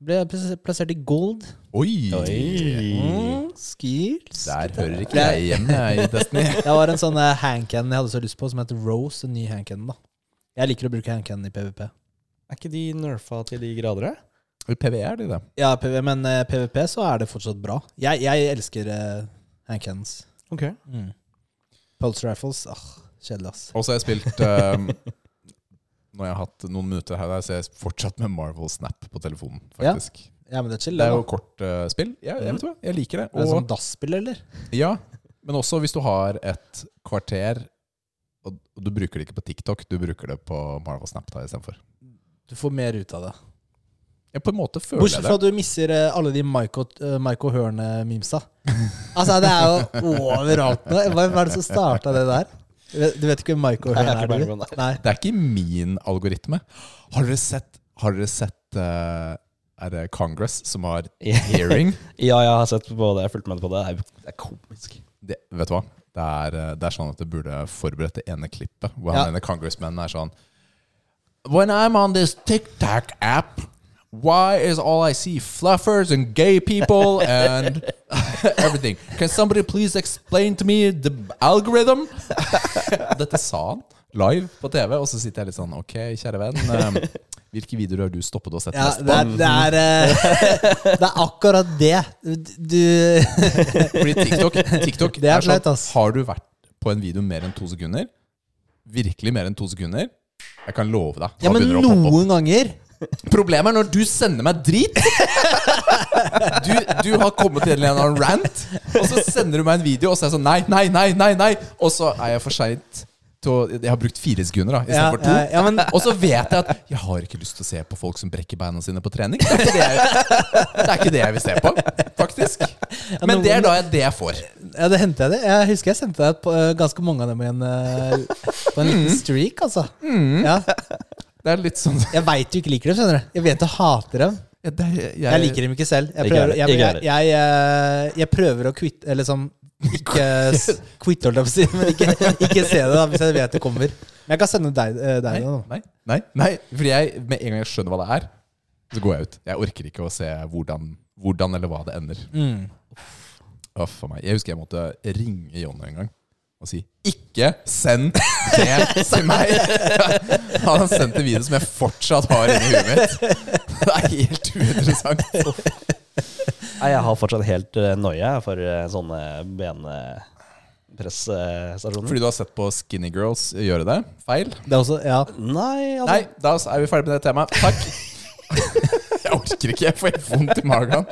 Ble plassert i gold. Oi! Mm, skills. Der hører ikke jeg hjemme i Destiny. Det var en sånn uh, handcan jeg hadde så lyst på, som heter Rose. En ny handcannon, da. Jeg liker å bruke handcan i PVP. Er ikke de nerfa til de grader, da? I PVE er de det. Ja, PV, men uh, PVP så er det fortsatt bra. Jeg, jeg elsker uh, handcans. Ok. Mm. Pulse rifles, ah, kjedelig, ass. Og så har jeg spilt um, Når jeg har hatt noen minutter her, der, så er jeg fortsatt med Marvel Snap på telefonen. Faktisk Ja, men det er chill, Det det, er jo kort uh, spill. Ja, jeg vet hva, jeg liker det. Er det Og, sånn DAS-spill, eller? ja, men også hvis du har et kvarter og og du bruker det ikke på TikTok, du bruker det på Marvel Snap da istedenfor. Du får mer ut av det. Ja, på en måte føler Bortsett fra at du misser eh, alle de Michael, uh, Michael Hørne-memesa. altså, det er jo overalt nå. Hva er det som starta det der? Du vet- ikke hvem Michael Nei, jeg Hørne er? du? det. Nei. Det er ikke min algoritme. Har dere sett, har dere sett uh, Er det Congress som har hearing? Ja, jeg har sett på det. Jeg fulgte med på det. Det er, komisk. Det, vet du hva? Det er, eh, det er sånn at du burde forberedt det ene klippet. Hvor Ja. ene congressmannen er sånn When I'm on this TikTok app, why is all I see fluffers and gay people and everything? Can somebody please explain to me the algorithm? Dette sa han live på TV, og så sitter jeg litt sånn Ok, kjære venn. Um, Hvilke videoer har du stoppet å sette Ja, mest det er, det, er, eh, det er akkurat det. Du Fordi TikTok, TikTok Det er er sånn, flaut. Har du vært på en video mer enn to sekunder, virkelig mer enn to sekunder, jeg kan love deg Ja, men noen ganger Problemet er når du sender meg drit. Du, du har kommet til en eller annen rant, og så sender du meg en video, og så er jeg sånn nei, nei, nei, nei, nei. Og så er jeg for seint Jeg har brukt fire sekunder da ja, to. ja, ja, men, Og så vet jeg at jeg har ikke lyst til å se på folk som brekker beina sine på trening. Det er ikke det jeg, det ikke det jeg vil se på, faktisk. Men det er da jeg, det jeg får. ja, det hendte jeg det. Jeg husker jeg sendte deg på, eh, ganske mange av dem igjen eh, på en liten streak, altså. Ja, Det er litt sånn jeg veit du ikke liker dem, skjønner du. Jeg vet du hater dem. ja, det, jeg, Jeg liker dem ikke selv. Jeg prøver, jeg- jeg, jeg, jeg jeg, eh, prøver å kvitte Eller sånn ikke kvitte, holdt jeg på å si, men ikke, ikke se det da, hvis jeg vet det kommer. Men jeg kan sende deg, eh, deg nei. Nei, nei, nei. Fordi jeg, med en gang jeg skjønner hva det er, så går jeg ut. Jeg orker ikke å se hvordan, hvordan eller hva det ender. Mm. Uff a meg. Jeg husker jeg måtte ringe Jonny en gang og si 'ikke send det til meg'! Han har sendt en video som jeg fortsatt har inni huet mitt. Det er helt uinteressant. Nei, jeg har fortsatt helt uh, noia for eh, sånne benpressstasjoner. Fordi du har sett på Skinny Girls gjøre det feil? Det er også, ja. Nei, altså Nei, da er vi ferdig med det temaet. Takk. Jeg orker ikke. Jeg får helt vondt i magen.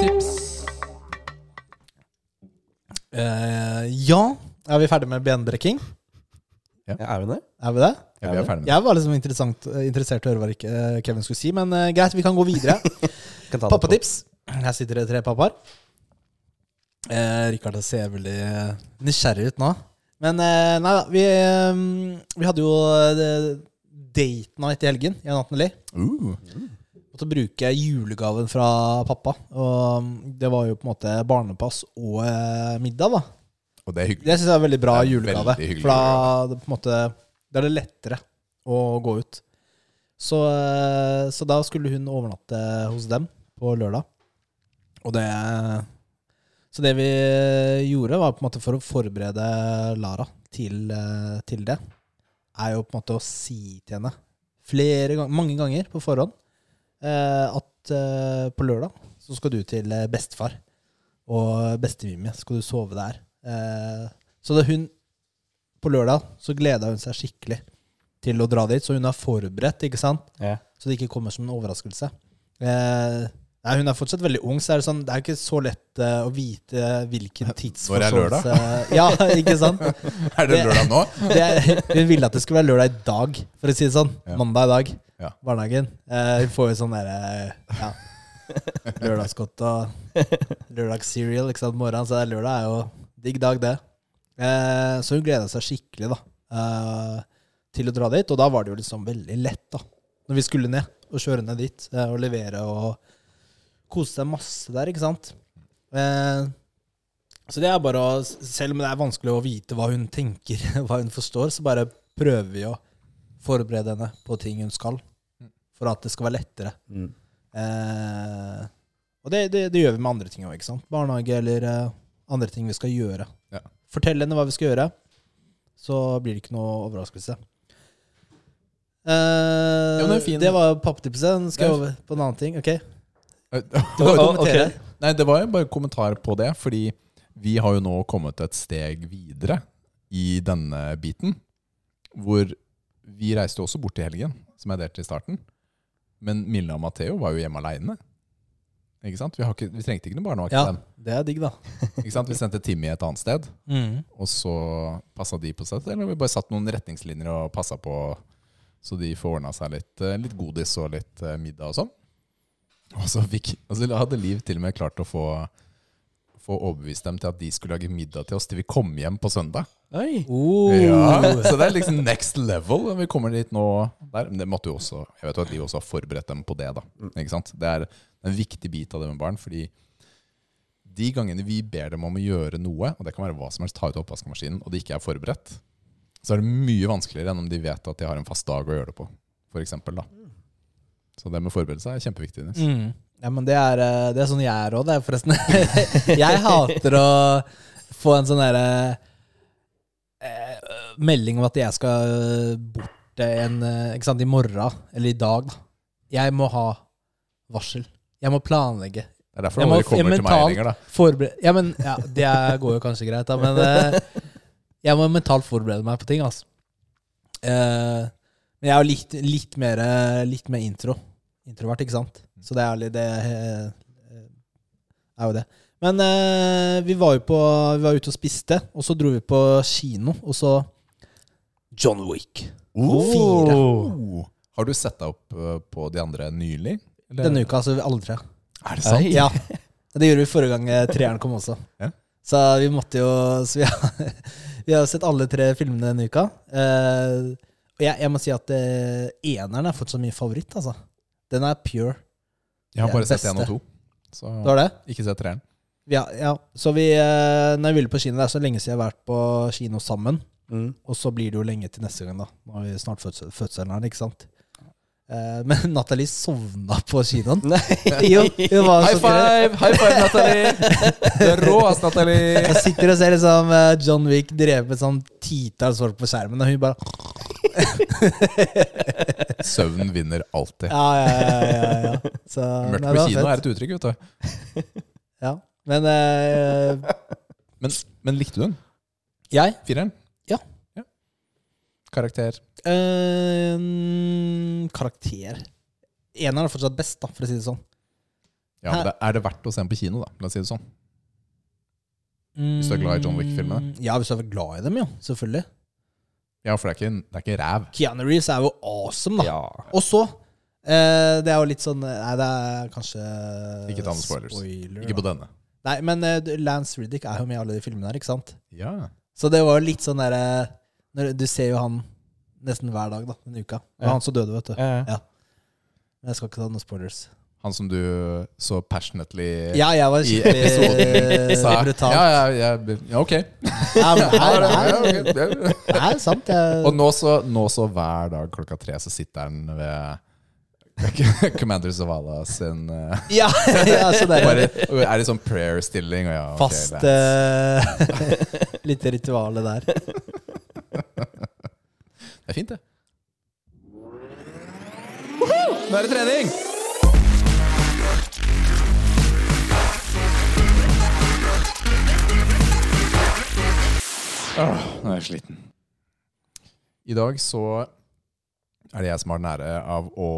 Tips. Eh, ja. Er vi ferdig med benbrekking? Ja, er vi det? Er vi det? Ja, vi er ferdig med det. Jeg var liksom interessert i å høre hva eh, Kevin skulle si, men uh, greit, vi kan gå videre. Pappatips. Her sitter det tre pappaer. Uh, Rikard ser veldig eh, nysgjerrig ut nå. Men uh, nei da, vi, um, vi hadde jo uh, date night i helgen. Jeg og Nathalie. bruker bruke julegaven fra pappa. Og det var jo på en måte barnepass og eh, middag, da. og det er hyggelig. Det syns jeg er veldig bra Det er julegave. veldig hyggelig For da det på en måte, da er det lettere å gå ut. Så, eh, så da skulle hun overnatte hos dem på lørdag. Og det Så det vi gjorde, var på en måte for å forberede Lara til, eh, til det, er jo på en måte å si til henne flere ganger, mange ganger på forhånd at eh, på lørdag så skal du til eh, bestefar og bestemimie. Skal du sove der. Eh, så da hun På lørdag så gleda hun seg skikkelig til å dra dit, så hun er forberedt, ikke sant? Ja. Så det ikke kommer som en overraskelse. Eh, nei, hun er fortsatt veldig ung, så er det sånn Det er ikke så lett eh, å vite hvilken Når er lørdag? tidsforståelse Ja, ikke sant? Er det lørdag nå? Det hun ville at det skulle være lørdag i dag, for å si det sånn. Ja. Mandag i dag. Ja. Barnehagen. Eh, får jo sånn derre ja, lørdagsgodt og lørdagscereal ikke sant, morgenen. Så lørdag er jo digg dag, det. Eh, så hun gleda seg skikkelig da eh, til å dra dit. Og da var det jo liksom veldig lett, da. Når vi skulle ned og kjøre ned dit eh, og levere og kose seg masse der, ikke sant. Eh, så det er bare å Selv om det er vanskelig å vite hva hun tenker, hva hun forstår, så bare prøver vi å forberede henne på ting hun skal, for at det skal være lettere. Mm. Eh, og det, det, det gjør vi med andre ting òg? Barnehage eller eh, andre ting vi skal gjøre. Ja. Fortell henne hva vi skal gjøre, så blir det ikke noe overraskelse. Eh, ja, det det var papptipset. Nå skal jeg er- over på en annen ting. Ok, Eh, du kan kommentere. ok. Nei, det var jo bare kommentar på det, fordi vi har jo nå kommet et steg videre i denne biten. Hvor vi reiste også bort til helgen, som jeg delte i starten. Men Milla og Matheo var jo hjemme aleine. Ikke sant? Vi, har ikke, vi trengte ikke noe barnevakt Ja, til dem. det er digg, da. Ikke sant? Vi sendte Timmy et annet sted, Mm. og så passa de på seg. Eller vi bare satt noen retningslinjer og passa på, så de får ordna seg litt, eh, litt godis og litt eh, middag og sånn. Og så fikk, og så hadde Liv til og med klart å få, få overbevist dem til at de skulle lage middag til oss til vi kom hjem på søndag. Oi. Oh. Ja, Så det er liksom next level. Vi kommer dit nå der. Men det måtte jo også Jeg vet jo at de også har forberedt dem på det. da Ikke sant? Det er en viktig bit av det med barn. Fordi de gangene vi ber dem om å gjøre noe, og det kan være hva som helst, ta ut oppvaskmaskinen, og de ikke er forberedt, så er det mye vanskeligere enn om de vet at de har en fast dag å gjøre det på. For eksempel, da. Så det med forberedelse er kjempeviktig. Nils. Mm. Ja, men det er, eh, det er sånn jeg er òg, det, forresten. jeg hater å få en sånn derre eh, melding om at jeg skal bort en, eh, ikke sant, i morgen, eller i dag. da. Jeg må ha varsel. Jeg må planlegge. Det er derfor Jeg må aldri kommer til meg lenger. da Forbered ja, men ja, det går jo kanskje greit, da, men eh, jeg må mentalt forberede meg på ting, altså. Eh, men jeg er jo litt, litt, mer, eh, litt mer intro. Introvert, ikke sant? Så det er litt det eh, er jo det. Men eh, vi var jo på Vi var ute og spiste, og så dro vi på kino, og så John Wick. Fire. Oh. Har du sett deg opp uh, på de andre nylig? eller? Denne uka, altså tre. Er det sant? Ja. Det gjorde vi forrige gang eh, treeren kom også. Ja. Så vi måtte jo Så vi har, vi har sett alle tre filmene denne uka. Eh, og jeg, jeg må si at eh, eneren er fortsatt min favoritt, altså. Den er pure. Jeg har bare sett én og to. Så Det var det? ikke sett treeren. Ja, ja. Så vi, eh, når vi ville på kino, det er så lenge siden jeg har vært på kino sammen. Mm. Og så blir det jo lenge til neste gang, da. Nå har vi snart fødsel, fødselen her, ikke sant? Eh, men Nathalie sovna på kinoen. Nei. jo, hun var High five! High five, Natalie! Du er rå, ass, Natalie! Jeg sitter og ser liksom eh, John Wick drepe et sånn titalls folk på skjermen, og hun bare Søvn vinner alltid. Ja, ja, ja. ja, ja. Så, Mørkt nei, på det kino fett. er et uttrykk, vet du. Ja. Men uh, Men, men likte du den? jeg Fireren? Karakter? eh, Karakter. Eneren er fortsatt best, da, for å si det sånn. Ja, men det, Er det verdt å se den på kino, da? La oss si det sånn. Hvis du er glad i John Wick-filmene? Mm, Ja, hvis du er glad i dem, ja. Selvfølgelig. Ja, for det er ikke, det er ikke ræv. Keanu Reeves er jo awesome, da. Ja. Og så eh, Det er jo litt sånn Nei, det er kanskje Ikke ta noen spoilers. spoiler, Ikke på denne. Nei, men eh, Lance Riddick er jo med i alle de filmene her, ikke sant? Ja. Så det var jo litt sånn derre Du ser jo han nesten hver dag da, denne uka. Det var Ja. han som døde, vet du. Ja, ja. Men jeg skal ikke ta noen spoilers. Han som du så passionately Ja, jeg var i skikkelig brutal. Ja, ja, ja, ja, ok. Ja, men nei, det. Det- det er sant. Og nå så, nå så hver dag klokka tre så sitter han ved Commander Zavala sin eh, ja, ja, så det er og Er i sånn prayer-stilling ja, okay, fast uh, eh, lite rituale der. Det er fint, det. Nå er det trening! Åh, nå er jeg sliten. I dag så er det jeg som har den ære av å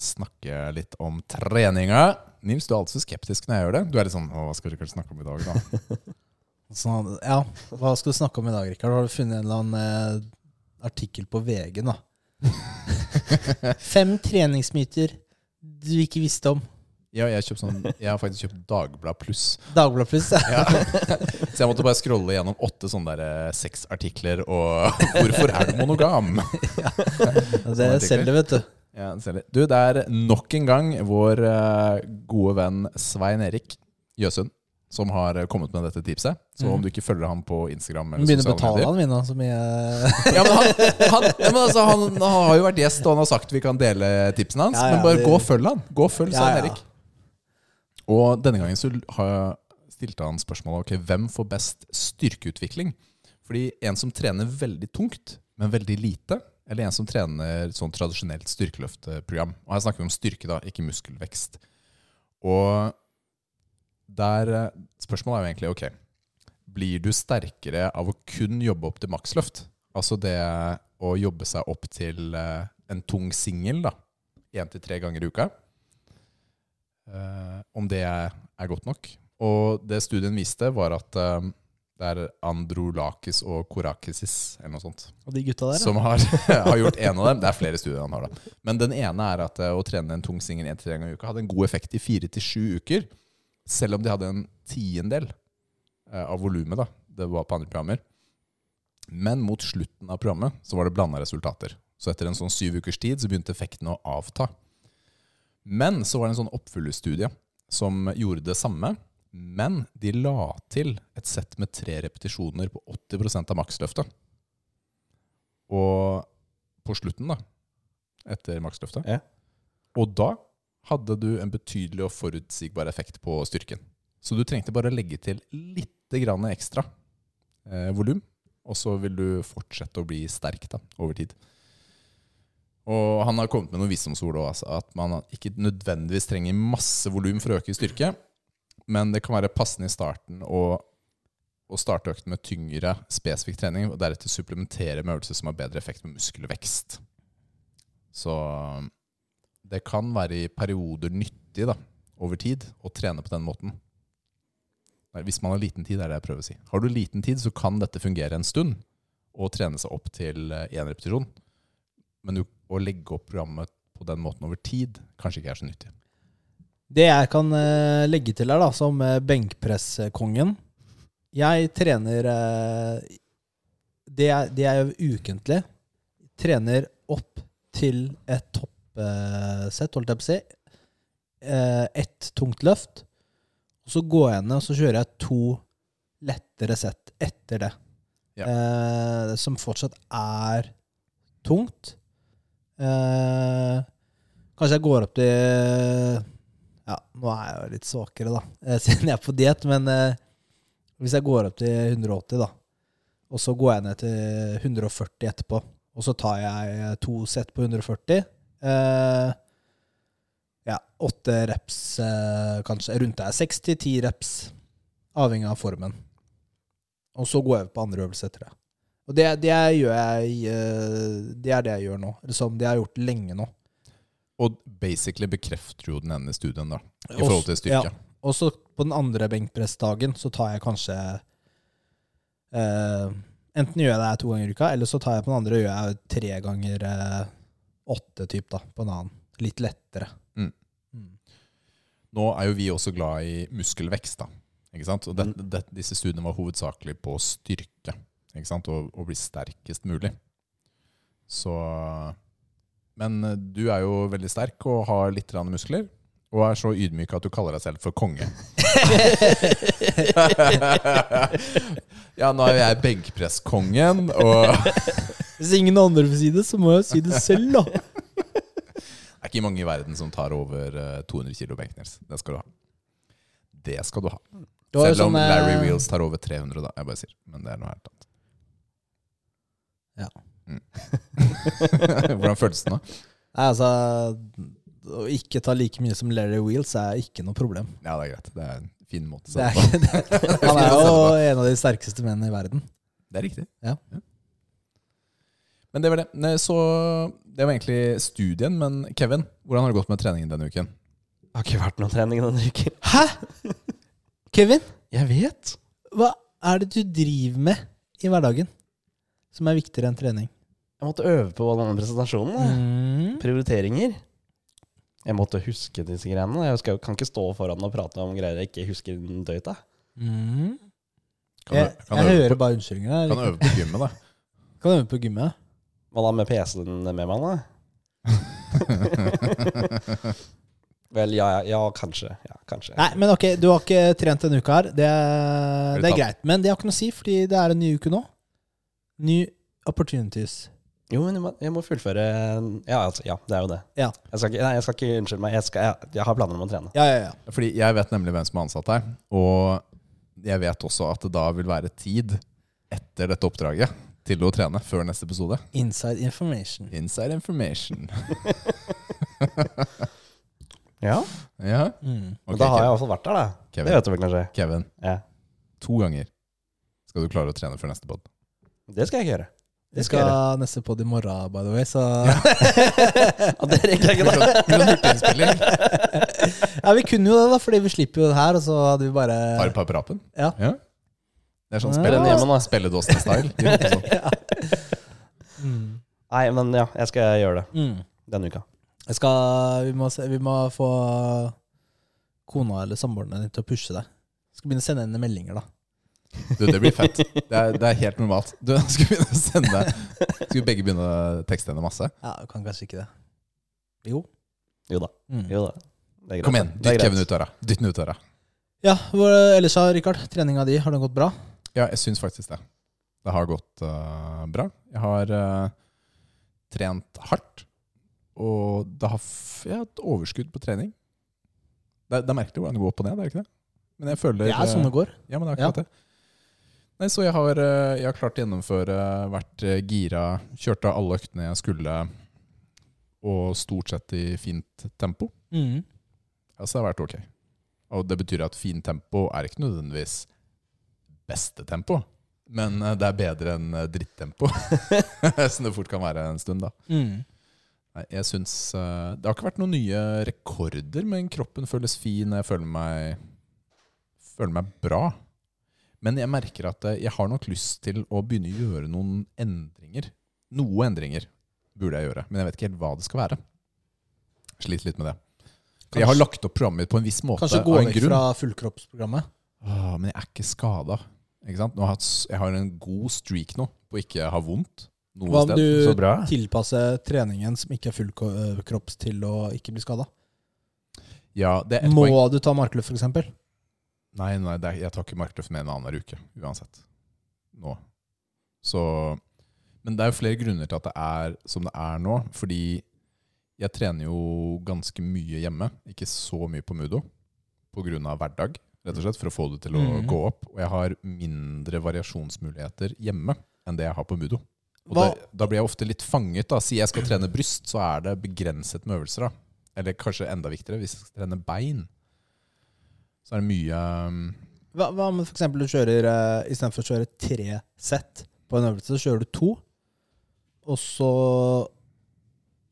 snakke litt om treninga. Nils, du er alltid så skeptisk når jeg gjør det. Du er litt sånn hva skal Rikard snakke om i dag, da? Sånn, ja, Hva skal du snakke om i dag, Rikard? Har du funnet en eller annen eh, artikkel på VG, da? Fem treningsmyter du ikke visste om. Ja, jeg, har sånn, jeg har faktisk kjøpt Dagblad pluss. Dagblad Pluss. Ja. Ja. Så jeg måtte bare scrolle gjennom åtte sånne der, eh, seks artikler og 'Hvorfor er du monogam?' Det selger, vet du. Ja, det du, det er nok en gang vår eh, gode venn Svein Erik Jøsund som har eh, kommet med dette tipset. Så om du ikke følger ham på Instagram eller Begynner å betale han min, så mye ja, men han, han, ja, men altså, han, han har jo vært gjest, og han har sagt vi kan dele tipsene hans. Ja, ja, men bare det- gå og følg han. Gå og følg Ja, Svein ja. Erik. Og denne gangen så stilte han spørsmålet ok, hvem får best styrkeutvikling. Fordi en som trener veldig tungt, men veldig lite, eller en som trener sånn tradisjonelt styrkeløftprogram. Og her snakker vi om styrke, da, ikke muskelvekst. Og der eh, Spørsmålet er jo egentlig ok, blir du sterkere av å kun jobbe opp til maksløft? Altså det å jobbe seg opp til eh, en tung singel. Én til tre ganger i uka. Eh, om det er, godt nok. Og det studien viste, var at det er Androlakis og Korakisis eller noe sånt, Og de gutta der, som har, har gjort en av dem. Det er flere studier han har, da. Men den ene er at å trene en tung singel én til tre ganger i uka hadde en god effekt i fire til sju uker. Selv om de hadde en tiendedel eh, av volumet det var på andre programmer. Men mot slutten av programmet så var det blanda resultater. Så etter en sånn syv ukers tid så begynte effekten å avta. Men så var det en sånn oppfyllestudie som gjorde det samme. Men de la til et sett med tre repetisjoner på 80% av maksløftet. Og på slutten, da, etter maksløftet Ja. Og da hadde du en betydelig og forutsigbar effekt på styrken. Så du trengte bare å legge til litt ekstra eh, volum, og så vil du fortsette å bli sterk da, over tid. Og han har kommet med noen visdomsord også, altså, at man ikke nødvendigvis trenger masse volum for å øke styrke, men det kan være passende i starten å, å starte økten med tyngre spesifikk trening, og deretter supplementere med øvelser som har bedre effekt med muskelvekst. Så det kan være i perioder nyttig da, over tid å trene på den måten. Nei, Hvis man har liten tid, er det jeg prøver å si. Har du liten tid, så kan dette fungere en stund, og trene seg opp til én repetisjon. Men du, å legge opp programmet på den måten over tid kanskje ikke er så nyttig. Det jeg kan eh, legge til her, da, som uh, benkpresskongen Jeg trener eh, det, jeg, det jeg gjør ukentlig, trener opp til et toppsett, holdt jeg på å si, eh, ett tungt løft. Og så går jeg ned, og så kjører jeg to lettere sett etter det. Ja. Eh, som fortsatt er tungt. Eh, kanskje jeg går opp til Ja, nå er jeg jo litt svakere, da, eh, siden jeg er på diett, men eh, hvis jeg går opp til 180, da, og så går jeg ned til 140 etterpå, og så tar jeg to sett på 140 eh, Ja, åtte reps, eh, kanskje. Rundt der. Seks til ti reps, avhengig av formen. Og så går jeg på andre øvelser etter det. Og det, det jeg eh, Det er det jeg gjør nå. Liksom, som det har jeg gjort lenge nå. Og basically bekrefter jo den ene studien, da, i forhold til styrke. Ja. Og så på den andre benkpressdagen så tar jeg kanskje eh, Enten gjør jeg det to ganger i uka, eller så tar jeg på den andre gjør jeg tre ganger eh, åtte, typ, da, på en annen. Litt lettere. Mm. Mm. Nå er jo vi også glad i muskelvekst, da. Ikke sant? Og det, det, disse studiene var hovedsakelig på styrke. Ikke sant? Og, og bli sterkest mulig. Så Men du er jo veldig sterk og har litt muskler. Og er så ydmyk at du kaller deg selv for konge. ja, nå er jo jeg benkpresskongen, og Hvis ingen andre vil si det, så må jeg si det selv, da. Det er ikke mange i verden som tar over eh, 200 kilo benknels. Det skal du ha. Det skal du ha. Selv om sånn, Larry Wheels tar over 300, da. Jeg bare sier. Men det er noe helt annet. Ja. Mm. Hvordan føles det nå? Nei, altså Å ikke ta like mye som Larry Wheels er ikke noe problem. Ja, det er greit. Det er en fin måte å se det på. han er jo en av de sterkeste mennene i verden. Det er riktig. Ja. Ja. Men det var det. Så det var egentlig studien. Men Kevin, hvordan har det gått med treningen denne uken? Det har ikke vært noen trening denne uken. Hæ?! Kevin, Jeg vet. hva er det du driver med i hverdagen som er viktigere enn trening? Jeg måtte øve på denne presentasjonen. da. Mm. Prioriteringer. Jeg måtte huske disse greiene. Jeg husker, kan ikke stå foran og prate om greier jeg ikke husker døyt av. Mm. Kan Jeg, du, kan jeg du hører på, bare unnskyldninger. kan du øve på gymmet, da? Kan du øve på gymmet? Hva da med PC-en med meg, da? Vel, ja, ja, ja kanskje. Ja, kanskje. Nei, men ok, du har ikke trent denne uka her. Det, er- det er greit. Men det har ikke noe å si, fordi det er en ny uke nå. New opportunities. Jo, men jeg må, jeg må fullføre Ja, altså, ja, det er jo det. Ja. Jeg skal ikke, nei, jeg skal ikke unnskylde meg. Jeg, skal, jeg, jeg har planer om å trene. Ja, ja, ja. Fordi jeg vet nemlig hvem som er ansatt her. Og jeg vet også at det da vil være tid etter dette oppdraget til å trene før neste episode. Inside information. Inside information. Ja, Ja, Mm. Men da har jeg fall vært der, da. Kevin. Det vet du vel kanskje? Kevin, Ja. to ganger skal du klare å trene før neste pod. Det skal jeg ikke gjøre. Vi skal neste pod i morgen, by the way, så Ja, det rekker jeg ikke, da. Ja, vi kunne jo det, da, fordi vi slipper jo det her, og så hadde vi bare Tar et par på Ja. Ja. Det er sånn spille, hjemme, da. spilledåsen-style. Sånn. mm. Nei, men ja, jeg skal gjøre det Mm. denne uka. Jeg skal, vi, må, se- vi må få kona eller samboeren din til å pushe deg. Skal begynne å sende henne meldinger, da. Du, det blir fett. Det er, det er helt normalt. Du, skal vi begynne å sende Skal vi begge begynne å tekste henne masse? Ja, kan kanskje ikke det. Jo. Jo da. Mm. Jo da. Det er greit. Kom igjen, dytt. Kevin ut døra. Dytt den ut døra. Ja, hvor, ellers da, Rikard? Treninga di, har den gått bra? Ja, jeg syns faktisk det. Det har gått uh, bra. Jeg har uh, trent hardt, og det har jeg har hatt overskudd på trening. Det, er- det er merkelig hvordan det går opp og ned, er det ikke det? Men jeg føler Det er sånn det går. Ja, men det er akkurat det. Nei, så jeg har, jeg har klart å gjennomføre, vært gira, kjørte alle øktene jeg skulle, og stort sett i fint tempo. Mm. Altså, det har vært ok. Og det betyr at fint tempo er ikke nødvendigvis beste tempo, men eh, det er bedre enn eh, drittempo. Som det fort kan være en stund, da. Mm. Jeg syns eh, Det har ikke vært noen nye rekorder, men kroppen føles fin. Jeg føler meg, føler meg bra. Men jeg merker at jeg har nok lyst til å begynne å gjøre noen endringer. Noe endringer burde jeg gjøre, men jeg vet ikke helt hva det skal være. Sliter litt med det. Kanskje, jeg har lagt opp programmet mitt på en viss måte. Kanskje gå vekk fra fullkroppsprogrammet. Åh, men jeg er ikke skada. Ikke sant? Nå har jeg, hatt jeg har en god streak nå på ikke ha vondt noe Hva om du tilpasser treningen som ikke er full kropp til å ikke bli skada? Ja, det ett Må poeng. du ta markløft, f.eks.? Nei, nei det er, jeg tar ikke markløft med en annenhver uke, uansett. Nå. Så Men det er jo flere grunner til at det er som det er nå. Fordi jeg trener jo ganske mye hjemme, ikke så mye på Mudo. Pga. hverdag, rett og slett, for å få det til å mm. gå opp. Og jeg har mindre variasjonsmuligheter hjemme enn det jeg har på Mudo. Og da, da blir jeg ofte litt fanget. da Sier jeg skal trene bryst, så er det begrenset med øvelser. da Eller kanskje enda viktigere, hvis jeg skal trene bein, så er det mye um, Hva, hva om f.eks. du kjører uh, istedenfor å kjøre tre sett på en øvelse, så kjører du to, og så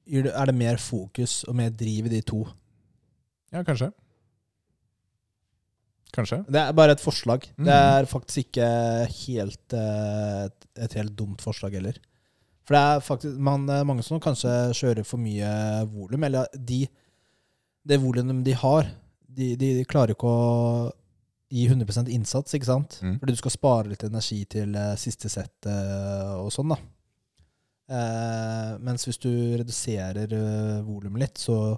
er det mer fokus og mer driv i de to. Ja, kanskje. Kanskje. Det er bare et forslag. Mm. Det er faktisk ikke helt eh, et, helt dumt forslag heller. For det er faktisk man, er mange som kanskje kjører for mye volum, eller de Det volumet de har, de, de klarer ikke å gi 100 innsats, ikke sant? Mm. Fordi du skal spare litt energi til eh, siste sett eh, og sånn, da. Eh, mens hvis du reduserer uh, volumet litt, så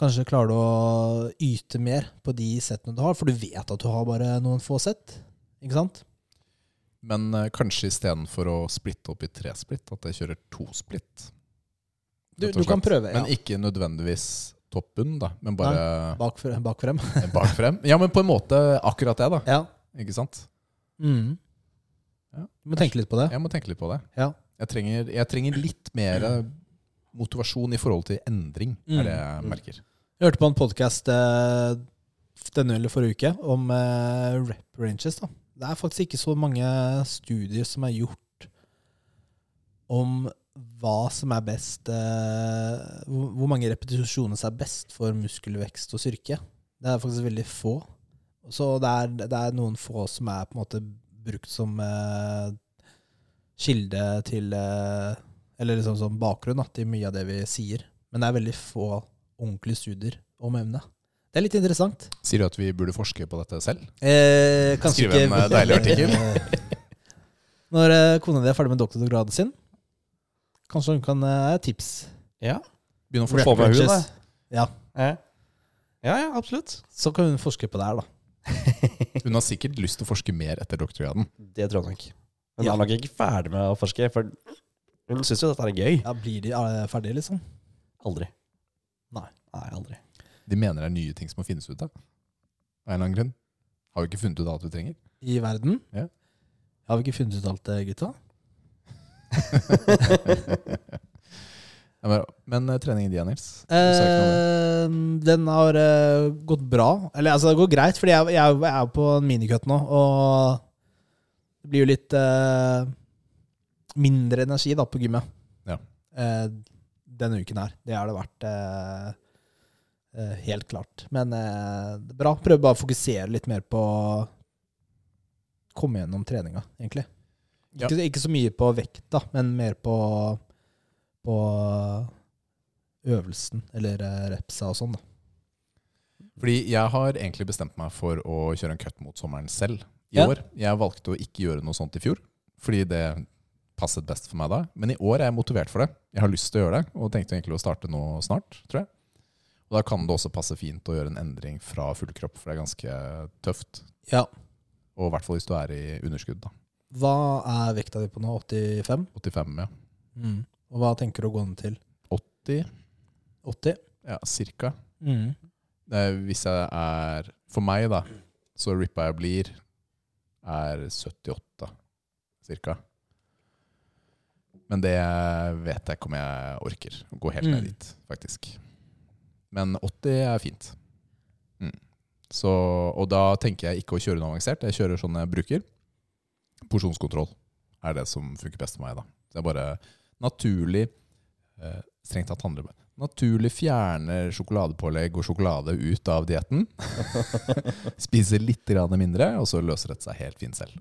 kanskje klarer du å yte mer på de settene du har, for du vet at du har bare noen få sett. Ikke sant? Men eh, kanskje istedenfor å splitte opp i tre splitt, at jeg kjører to splitt. Du, rett og du kan slett. prøve, ja. Men ikke nødvendigvis toppen, da. Men bare Bak, fre- bak frem. bak frem. Ja, men på en måte akkurat det, da. Ja. Ikke sant? Mm. Ja, Du må tenke litt på det. Jeg må tenke litt på det. Ja. Jeg trenger, jeg trenger litt mer motivasjon i forhold til endring, er det jeg Mm. merker. Jeg hørte på en podkast eh, denne eller forrige uke om eh, rep ranges. da. Det er faktisk ikke så mange studier som er gjort om hva som er best eh, hvor, mange repetisjoner som er best for muskelvekst og styrke. Det er faktisk veldig få. Så det er, det er noen få som er på en måte brukt som kilde til Eller liksom som bakgrunn da, til mye av det vi sier. Men det er veldig få ordentlige studier om emnet. Det er litt interessant. Sier du at vi burde forske på dette selv? Eh, kanskje Skrive en, ikke- eh, deilig artikkel. Når eh, kona di er ferdig med doktorgraden sin, kanskje hun kan eh, tips. Ja. Begynne å Få forske. med henne, da. Ja, Ja, ja, ja absolutt. så kan hun forske på det her, da. Hun har sikkert lyst til å forske mer etter doktorgraden. Det tror jeg nok. Hun Ja. er nok ikke ferdig med å forske, for hun syns jo dette er gøy. Ja, Blir de eh, ferdige, liksom? Aldri. Nei. Nei, aldri. De mener det er nye ting som må finnes ut av. Av en eller annen grunn. Har vi ikke funnet ut alt vi trenger. I verden? Ja. Har vi ikke funnet ut alt det, gutta? Ja, men, men eh, treningen din, Nils? Du sa ikke noe om det. Eh, den har eh, gått bra. Eller altså, det går greit, fordi jeg, jeg, jeg er på en minicut nå, og det blir jo litt eh, mindre energi da på gymmet. Ja. Eh, denne uken her. Det har det vært eh, eh, helt klart. Men eh, bra. Prøv bare å fokusere litt mer på å komme gjennom treninga, egentlig. Ja. Ikke, ikke så mye på vekt, men mer på, på øvelsen, eller eh, repsa og sånn. da. Fordi jeg har egentlig bestemt meg for å kjøre en cut mot sommeren selv i Ja. år. Jeg valgte å ikke gjøre noe sånt i fjor, fordi det passet best for meg da. Men i år er jeg motivert for det. Jeg har lyst til å gjøre det, og tenkte egentlig å starte nå snart, tror jeg. Og da kan det også passe fint å gjøre en endring fra full kropp, for det er ganske tøft. Ja. Og i hvert fall hvis du er i underskudd, da. Hva er vekta di på nå? 85? 85, ja. Mm. Og hva tenker du å gå ned til? 80, 80? ja, cirka. Mm. Eh, hvis jeg er For meg, da, så rippa jeg blir, er 78, cirka. Men det vet jeg ikke om jeg orker. Å gå helt ned Mm. dit, faktisk. Men 80 er fint. Mm. Så, og da tenker jeg ikke å kjøre noe avansert. Jeg kjører sånn jeg bruker. Porsjonskontroll er det som funker best for meg. da. Det er bare naturlig eh, Strengt tatt handler det Naturlig fjerner sjokoladepålegg og sjokolade ut av dietten. Spiser litt mindre, og så løser det seg helt fint selv.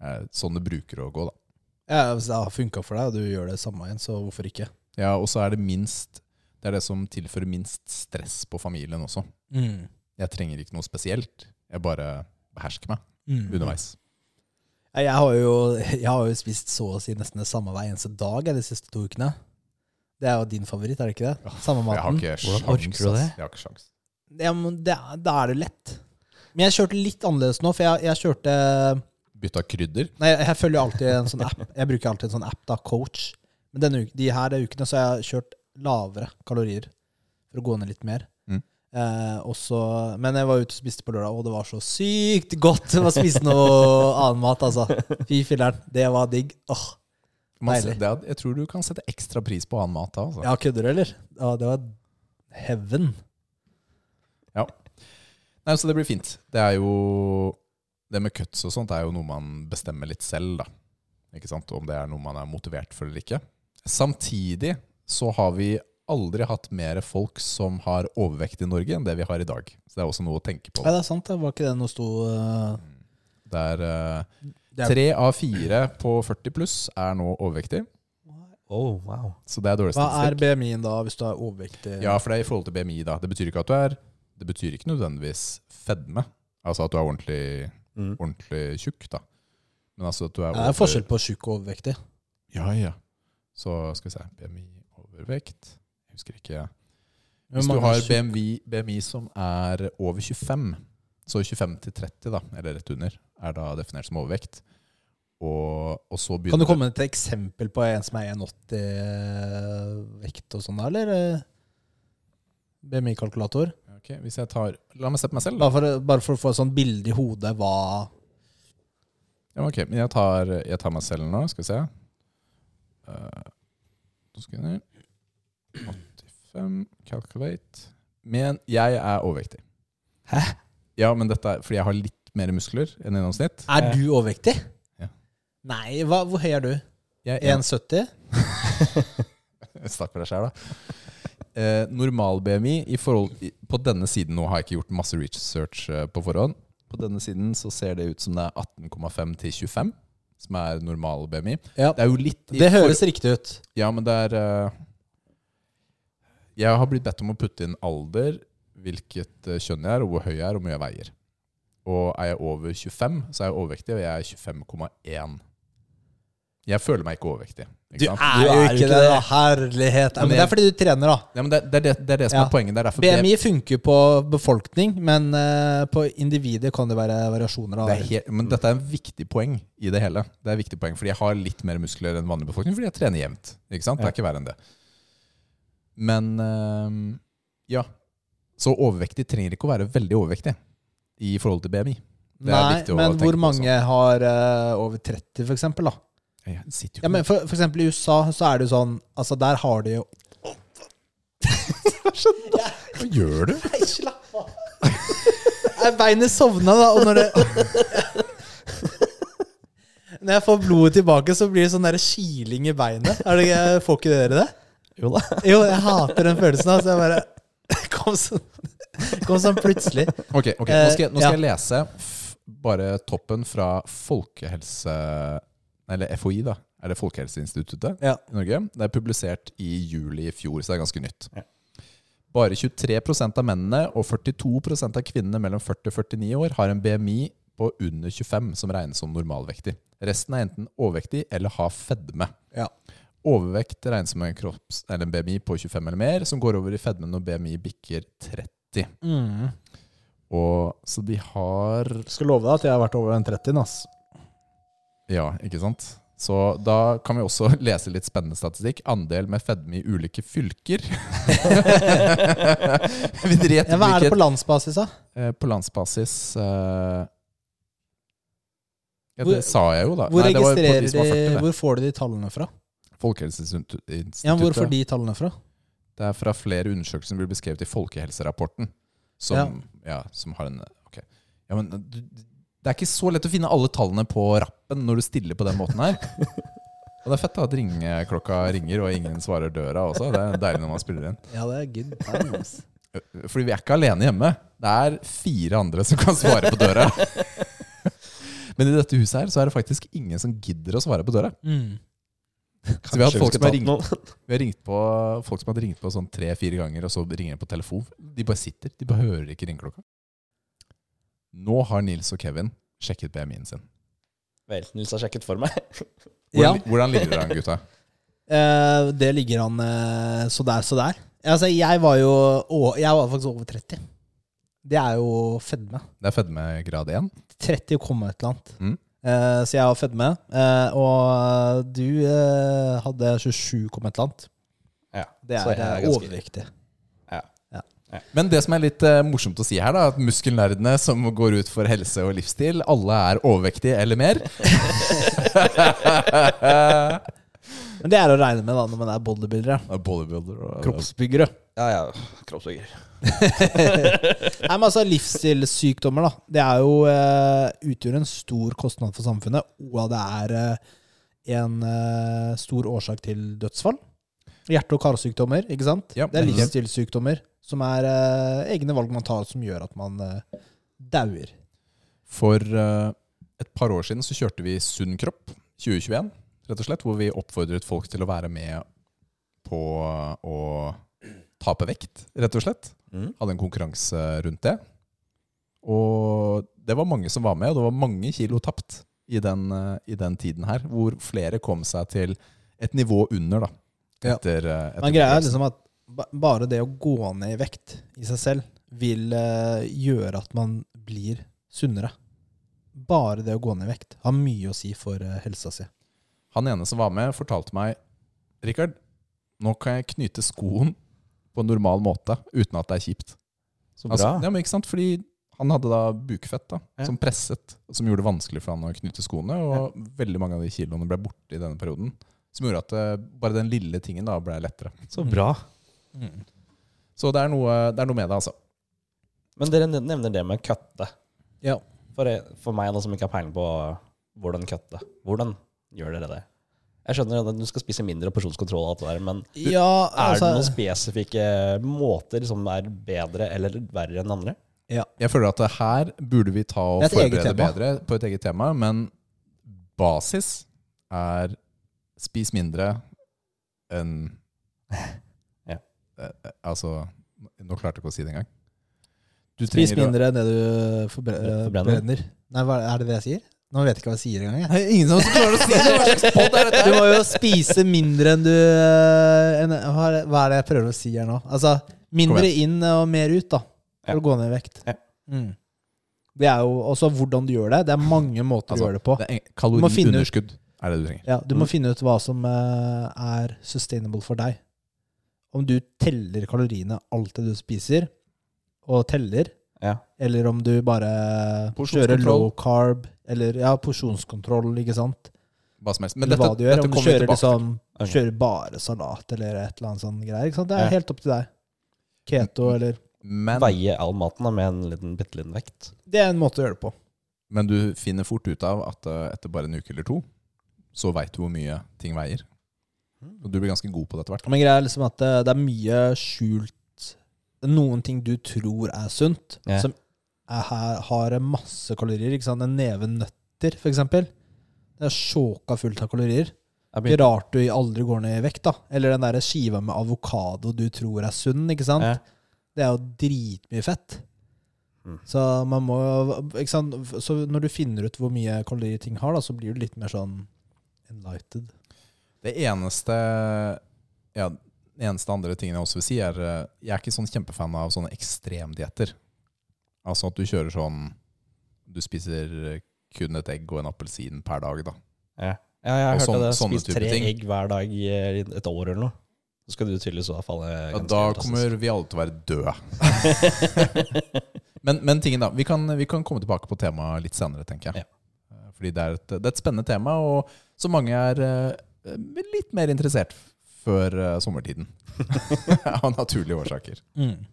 Eh, sånn det bruker å gå, da. Ja, Hvis det har funka for deg, og du gjør det samme igjen, så hvorfor ikke? Ja, Og så er det minst Det er det som tilfører minst stress på familien også. Mm. Jeg trenger ikke noe spesielt. Jeg bare behersker meg Mm. underveis. Jeg har, jo, jeg har jo spist så å si nesten det samme hver eneste dag de siste to ukene. Det er jo din favoritt, er det ikke det? Samme Jeg har maten. ikke Hvordan sjans. orker du det? Jeg har ikke sjans. Ja, men det, da er det lett. Men jeg kjørte litt annerledes nå, for jeg, jeg kjørte Bytta krydder. Nei, jeg følger alltid en sånn app. Jeg bruker alltid en sånn app, da, Coach. Men denne, de her ukene så har jeg kjørt lavere kalorier for å gå ned litt mer. Mm. Eh, også, men jeg var ute og spiste på lørdag, og det var så sykt godt å spise noe annen mat. altså. Fy filler'n, det var digg. Åh, Deilig. det, jeg tror du kan sette ekstra pris på annen mat da. Altså. Ja, kødder du, eller? Ja, det var heaven. Ja. Nei, så det blir fint. Det er jo Det med cuts og sånt er jo noe man bestemmer litt selv, da. Ikke sant? Om det er noe man er motivert for eller ikke. Samtidig så har vi aldri hatt mer folk som har overvekt i Norge enn det vi har i dag. Så det er også noe å tenke på. Ja, det er sant. det Var ikke det noe sto uh... Det er det er- tre av fire på 40 pluss er nå overvektig. Oh, wow. Så det er dårlig statistikk. Hva er. BMI-en da, hvis du er overvektig? Ja, for det er i forhold til BMI, da. Det betyr ikke at du er Det betyr ikke nødvendigvis fedme. Altså at du er ordentlig, Mm. ordentlig tjukk, da. Men altså at du er Det er forskjell på tjukk og overvektig. Ja, ja. Så skal vi se. BMI overvekt. Jeg husker ikke. Hvis du har BMI, BMI som er over 25, så 25 til 30, da, eller rett under, er da definert som overvekt. Og, og så begynner Kan du komme med et eksempel på en som er 1,80 vekt og sånn, da, eller? eh, BMI-kalkulator? Ok, hvis jeg tar La meg se på meg selv. Da. Bare for, bare for å få et sånt bilde i hodet hva Ja, ok, men jeg tar, jeg tar meg selv nå. Skal vi se. Uh, to sekunder. 85, calculate. Men jeg er overvektig. Hæ? Ja, men dette er fordi jeg har litt mer muskler enn gjennomsnitt. Er du overvektig? Ja. Nei, hva, hvor høy er du? Jeg er 1,70? Snakk for deg sjæl, da. Eh, normal BMI i forhold, På denne siden nå har jeg ikke gjort masse research eh, på forhånd. På denne siden så ser det ut som det er 18,5 til 25, som er normal BMI. Ja. Det er jo litt Det høres riktig ut. Ja, men det er eh, Jeg har blitt bedt om å putte inn alder, hvilket eh, kjønn jeg er, og hvor høy jeg er, og hvor mye jeg veier. Og er jeg over 25, så er jeg overvektig, og jeg er 25,1. Jeg føler meg ikke overvektig. Du Ikke sant? er Du er jo ikke det, da. Herlighet. Ja, det er fordi du trener, da. Ja, men det, det, det, det er det som Ja. er poenget. Det er BMI funker på befolkning, men uh, på individet kan det være variasjoner. det Da. helt, men dette er en viktig poeng i det hele. Det er et viktig poeng, Fordi jeg har litt mer muskler enn vanlig befolkning, fordi jeg trener jevnt. Ikke sant? Det er ikke verre enn det. Men uh, ja. Så overvektig trenger ikke å være veldig overvektig i forhold til BMI. Det Nei, men tenke hvor på mange har uh, over 30, for eksempel? Da? Jeg sitter jo Ja, men for, for eksempel i USA så er det jo sånn Altså, der har de jo Hva gjør du? Nei, slapp av! Nei, Beinet sovna, da, og når det Når jeg får blodet tilbake, så blir det sånn der kiling i beinet. Er det, ikke- får ikke dere det? Jo da. Jo, jeg hater den følelsen. Altså, jeg bare kom sånn, kom sånn plutselig. Ok, ok, Nå skal jeg, nå skal Eh, jeg lese f bare toppen fra Folkehelse... Eller FHI, da. Er det Folkehelseinstituttet Ja. i Norge? Det er publisert i juli i fjor, så det er ganske nytt. Ja. Bare 23% av mennene og 42% av kvinnene mellom 40 og 49 år har en BMI på under 25 som regnes som normalvektig. Resten er enten overvektig eller har fedme. Ja. Overvekt regnes som en, kropps, eller en BMI på 25 eller mer, som går over i fedme når BMI bikker 30. Mm. Og så de har Skal love deg at jeg har vært over den 30-en. ass. Ja, ikke sant? Så da kan vi også lese litt spennende statistikk. Andel med fedme i ulike fylker. Vi Ja, hva er det på landsbasis, da? eh, På landsbasis eh, Ja, Hvor- det sa jeg jo, da. Hvor, Nei, det var de 40, de, hvor får du de tallene fra? Folkehelseinstituttet. Ja, Hvor får de tallene fra? Det er fra flere undersøkelser som blir beskrevet i Folkehelserapporten. Som, ja. som har en Ok. Ja, men det er ikke så lett å finne alle tallene på rappen når du stiller på den måten her. Og det er fett da at ringeklokka ringer, og ingen svarer døra også. Det er deilig når man spiller inn. Ja, det er good times. Fordi vi er ikke alene hjemme. Det er fire andre som kan svare på døra. Men i dette huset her så er det faktisk ingen som gidder å svare på døra. Mm. Så vi har folk som har ringt. Vi har ringt på folk som hadde ringt på sånn tre-fire ganger, og så ringer de på telefon. De bare sitter. De bare hører ikke ringeklokka. Nå har Nils og Kevin sjekket BMI-en sin. Vel, Nils har sjekket for meg. Hvordan, Ja. hvordan ligger dere an, gutta? Uh, det ligger han uh, så der, så der. Altså, jeg var jo å, Jeg var faktisk over 30. Det er jo fedme. Det er fedmegrad 1. 30 komma et eller annet. Mm. Uh, så jeg var fedme. Eh, og du hadde 27 komma et eller annet. Ja. Det er, overviktig er eh, Men det som er litt uh, morsomt å si her, da at muskelnerdene som går ut for helse og livsstil, alle er overvektige eller mer. Men det er å regne med da når man er bodybuildere. Bodybuilder og Kroppsbyggere. Ja, ja. Kroppsbygger. Nei, men altså Livsstilssykdommer da Det er jo uh, utgjør en stor kostnad for samfunnet, og det er uh, en uh, stor årsak til dødsfall. Hjerte- og karsykdommer, ikke sant? Ja, det er livsstilssykdommer som er eh, egne valg man tar som gjør at man uh, dauer. For eh, et par år siden så kjørte vi Sunn kropp 2021, rett og slett, hvor vi oppfordret folk til å være med på å tape vekt, rett og slett. Mm. Hadde en konkurranse rundt det. Og det var mange som var med, og det var mange kilo tapt i den, eh, i den tiden her, hvor flere kom seg til et nivå under, da. Etter, ja. etter Men greia er liksom at bare det å gå ned i vekt i seg selv vil eh, gjøre at man blir sunnere. Bare det å gå ned i vekt har mye å si for eh, helsa si. Han ene som var med, fortalte meg Rikard, nå kan jeg knyte skoen på en normal måte uten at det er kjipt. Så bra. Altså, ja, men ikke sant? Fordi han hadde da bukfett da, Ja. som presset, som gjorde det vanskelig for han å knyte skoene. Og veldig mange av de kiloene ble borte i denne perioden. Som gjorde at eh, bare den lille tingen da ble lettere. Så bra. Så det er noe, det er noe med det, altså. Men dere nevner det med køtte. Ja. For, for meg da, som ikke har peiling på hvordan køtte hvordan gjør dere det? Jeg skjønner at du skal spise mindre og porsjonskontroll, og alt det der, men Ja, er altså, det noen spesifikke måter som er bedre eller verre enn andre? Jeg føler at det her burde vi ta og er forberede bedre på et eget tema, men basis er spis mindre enn Ja. Altså, nå klarte jeg ikke å si det engang. Du Spis mindre enn det du Forbrenner. forbrenner. Nei, hva, er det det jeg sier? Nå vet jeg ikke hva jeg sier engang. jeg. Er ingen som klarer å si det! Hva slags podd er dette? Du må jo spise mindre enn du eh, enn, hva, er det, hva er det jeg prøver å si her nå? Altså, mindre inn og mer ut, da. For Ja. å gå ned i vekt. Ja. Mm. Det er jo også hvordan du gjør det. Det er mange måter Altså, å gjøre det på. Det er ut- Kaloriunderskudd er det du trenger. Ja, du må finne ut hva som eh, er sustainable for deg. Om du teller kaloriene alt det du spiser, og teller, Ja. eller om du bare kjører low carb, eller ja, porsjonskontroll, ikke sant? Hva som helst. Men dette, hva du gjør. dette Om du kommer vi kjører, tilbake liksom, okay. kjører bare salat eller et eller annet sånn greier. Ikke sant? Det er Ja. helt opp til deg. Keto eller Men, Veie all maten da, med en liten, bitte liten vekt. Det er en måte å gjøre det på. men du finner fort ut av at eh, etter bare en uke eller to, så veit du hvor mye ting veier. Og du blir ganske god på det etter hvert. Men greia er liksom at det, det er mye skjult Noen ting du tror er sunt, Ja. som er, her, har masse kalorier. Ikke sant? En neve nøtter, for eksempel. Det er sjåka fullt av kalorier. Jeg Ikke begynte, rart du aldri går ned i vekt, da. Eller den der skiva med avokado du tror er sunn, ikke sant. Ja. Det er jo dritmye fett. Mm. Så man må jo- ikke sant? Så når du finner ut hvor mye kalorier ting har, da, så blir du litt mer sånn enlighted. Det eneste ja, eneste andre tingen jeg også vil si, er eh, Jeg er ikke sånn kjempefan av sånne ekstremdietter. Altså at du kjører sånn Du spiser kun et egg og en appelsin per dag, da. ja. ja, jeg har hørt sånn- det. Spis tre ting. egg hver dag i et år eller noe. Så skal du tydeligvis da falle Ja, da kommer vi alle til å være døde. men, men tingen da, vi kan, vi kan komme tilbake på temaet litt senere, tenker jeg. Ja. Fordi det er, et, det er et spennende tema, og så mange er eh, litt mer interessert før eh, sommertiden. Av naturlige årsaker. Mm.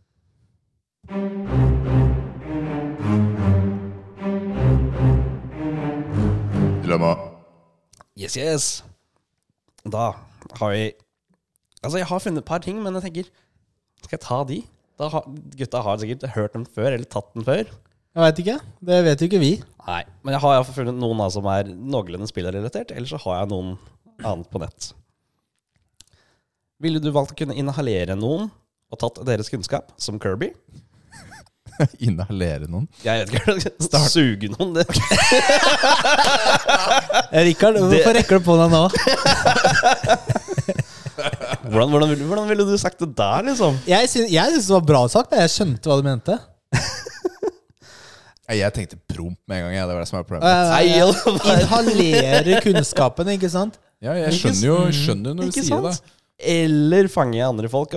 Dilemma. Yes, yes. Da har vi Altså, jeg har funnet et par ting, men jeg tenker Skal jeg ta de? Da har, gutta har sikkert hørt dem før, eller tatt den før. Jeg veit ikke. Det vet jo ikke vi. Nei, men jeg har funnet noen da, som er noenlunde spillrelatert, eller så har jeg noen annet på nett. Ville du valgt å kunne inhalere noen og tatt deres kunnskap, som Kirby? Inhalere noen. Jeg vet ikke, suge noen. Det. Eh, Rikard, hvorfor rekker du på deg nå? Hvordan, hvordan, ville- hvordan ville du sagt det der, liksom? Jeg syns, jeg syns det var bra sagt. men Jeg skjønte hva du mente. Nei, Jeg tenkte promp med en gang. Ja. Det var det som var problemet. Uh, Nei, right. Inhalere kunnskapen, ikke sant? Ja, jeg skjønner jo, skjønner jo når du Ikke sier det. Eller fange andre folk.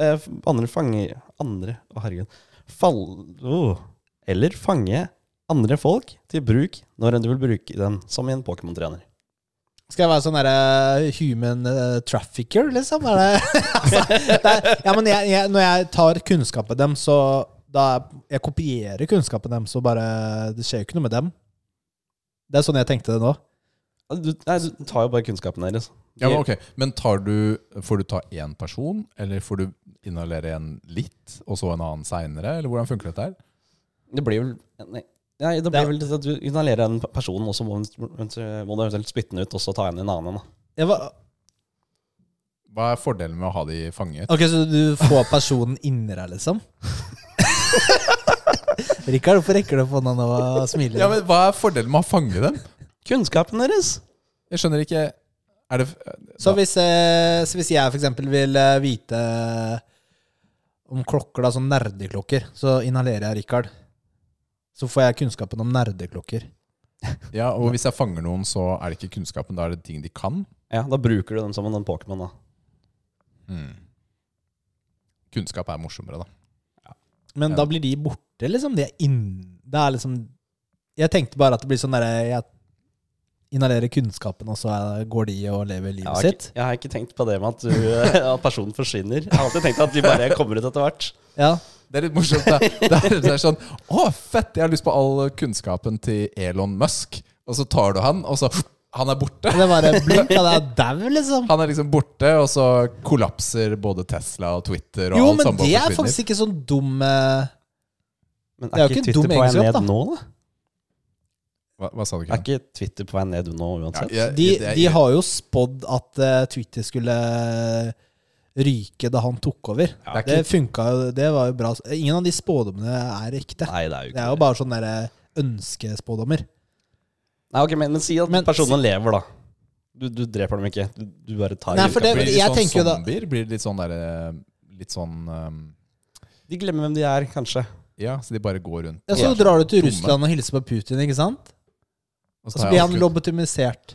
eh, andre fange Andre Å, herregud. Fall... Oh. Eller fange andre folk til bruk når enn du vil bruke dem, som i en Pokémon-trener. Skal jeg være sånn derre human eh, trafficker, liksom? Er det, altså, det er, ja, men jeg, jeg, når jeg tar kunnskap av dem, så da Jeg kopierer kunnskapen dem, så bare Det skjer jo ikke noe med dem. Det er sånn jeg tenkte det nå. Du, nei, du tar jo bare kunnskapen deres. Ja, men ok, men tar du, får du ta én person, eller får du inhalere en litt, og så en annen seinere? Eller hvordan funker dette her? Det blir vel Nei, nei det blir vel at du inhalerer en person, og så må, må du eventuelt spytte den ut, og så ta inn en annen. Da. Jeg var, Hva er fordelen med å ha de fanget? ok, Så du får personen inni deg, liksom? Rikard, hvorfor rekker du opp hånda nå og smiler? Ja, men Hva er fordelen med å fange dem? Kunnskapen deres! Jeg skjønner ikke Er det Så hvis, eh, så hvis jeg eksempel vil eh, vite om klokker, da, sånn nerdeklokker, så inhalerer jeg Rikard. Så får jeg kunnskapen om nerdeklokker. Ja, og hvis jeg fanger noen, så er det ikke kunnskapen, da er det ting de kan? Ja, Da bruker du dem som en Pokémon. da Mm. Kunnskap er morsommere, da. Men Ja. da blir de borte, liksom. De er inn... Det er liksom Jeg tenkte bare at det blir sånn derre Jeg inhalerer kunnskapen, og så er, går de og lever livet Jeg har, sitt. jeg har ikke tenkt på det med at, du, at personen forsvinner. Jeg har alltid tenkt at de bare kommer ut etter hvert. Ja. Det er litt morsomt. Det, er, det er sånn Å, fett! Jeg har lyst på all kunnskapen til Elon Musk. Og så tar du han, og så Han er borte. Det er bare blink, Han er dau, liksom. Han er liksom borte, og så kollapser både Tesla og Twitter og Jo, alt men det er faktisk ikke sånn dum eh, Men Det er jo ikke Twitter dum på vei ned da. nå, da? Hva, hva sa du Er ikke? ikke Twitter på vei ned nå uansett? Ja, jeg- De, det de har jo spådd at uh, Twitter skulle ryke da han tok over. det er Det funka jo, det var jo bra. Ingen av de spådommene er ekte. Nei, det er jo Det er jo bare sånne der ønskespådommer. Nei, ok, men, men si at Men- personen lever, da. Du, du dreper dem ikke. Du, du bare tar Nei, for det- blir det litt sånn zombier? da- Blir det litt sånn derre Litt sånn um, De glemmer hvem de er, kanskje. Ja, så de bare går rundt. Ja, Så drar du til. Russland og hilser på Putin, ikke sant? Og Og så blir han lobotomisert.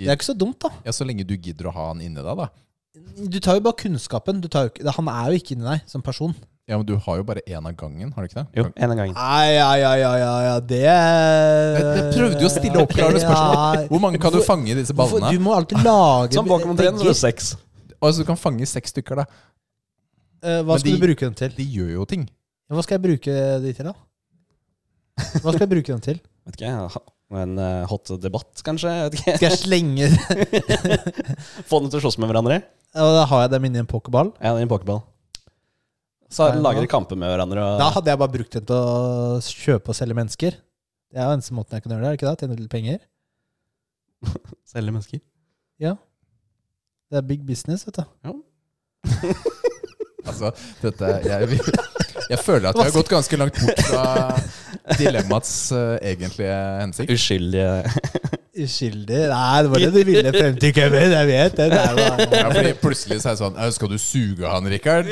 Det er ikke så dumt, da. Ja, Så lenge du gidder å ha han inni deg, da. Du tar jo bare kunnskapen. Du tar jo ikke, han er jo ikke inni deg som person. Ja, Men du har jo bare én av gangen, har du ikke det? Jo, en av gangen. Nei, ja, ja, ja, ja, ja, det Jeg, jeg prøvde jo å stille oppklarende spørsmål. Hvor mange kan du fange i disse ballene? Du må alltid lage Som Pokémon 3, så er det seks. Altså, du kan fange seks stykker, da. Eh, Hva Men skal de- du bruke dem til? De gjør jo ting. Hva skal jeg bruke de til, da? Hva skal jeg bruke dem til? Vet ikke, jeg en uh, hot debatt, kanskje? Skal jeg slenge Få dem til å slåss med hverandre? Og da har jeg dem inni en pokerball. Ja, i en pokerball. Så Nei, lager de kamper med hverandre. Og, Da hadde jeg bare brukt den til å kjøpe og selge mennesker. Det er jo eneste måten jeg kan gjøre det, er det ikke det? Tjene litt penger. Selge mennesker. Ja. Det er big business, vet du. Altså, dette Jeg, jeg føler at vi har gått ganske langt bort fra dilemmaets uh, egentlige hensikt. Uskyldige Uskyldig? Nei, det var det du ville frem til, Kevin. Jeg vet det. det er Ja, fordi plutselig så er det sånn Skal du suge han, Rikard?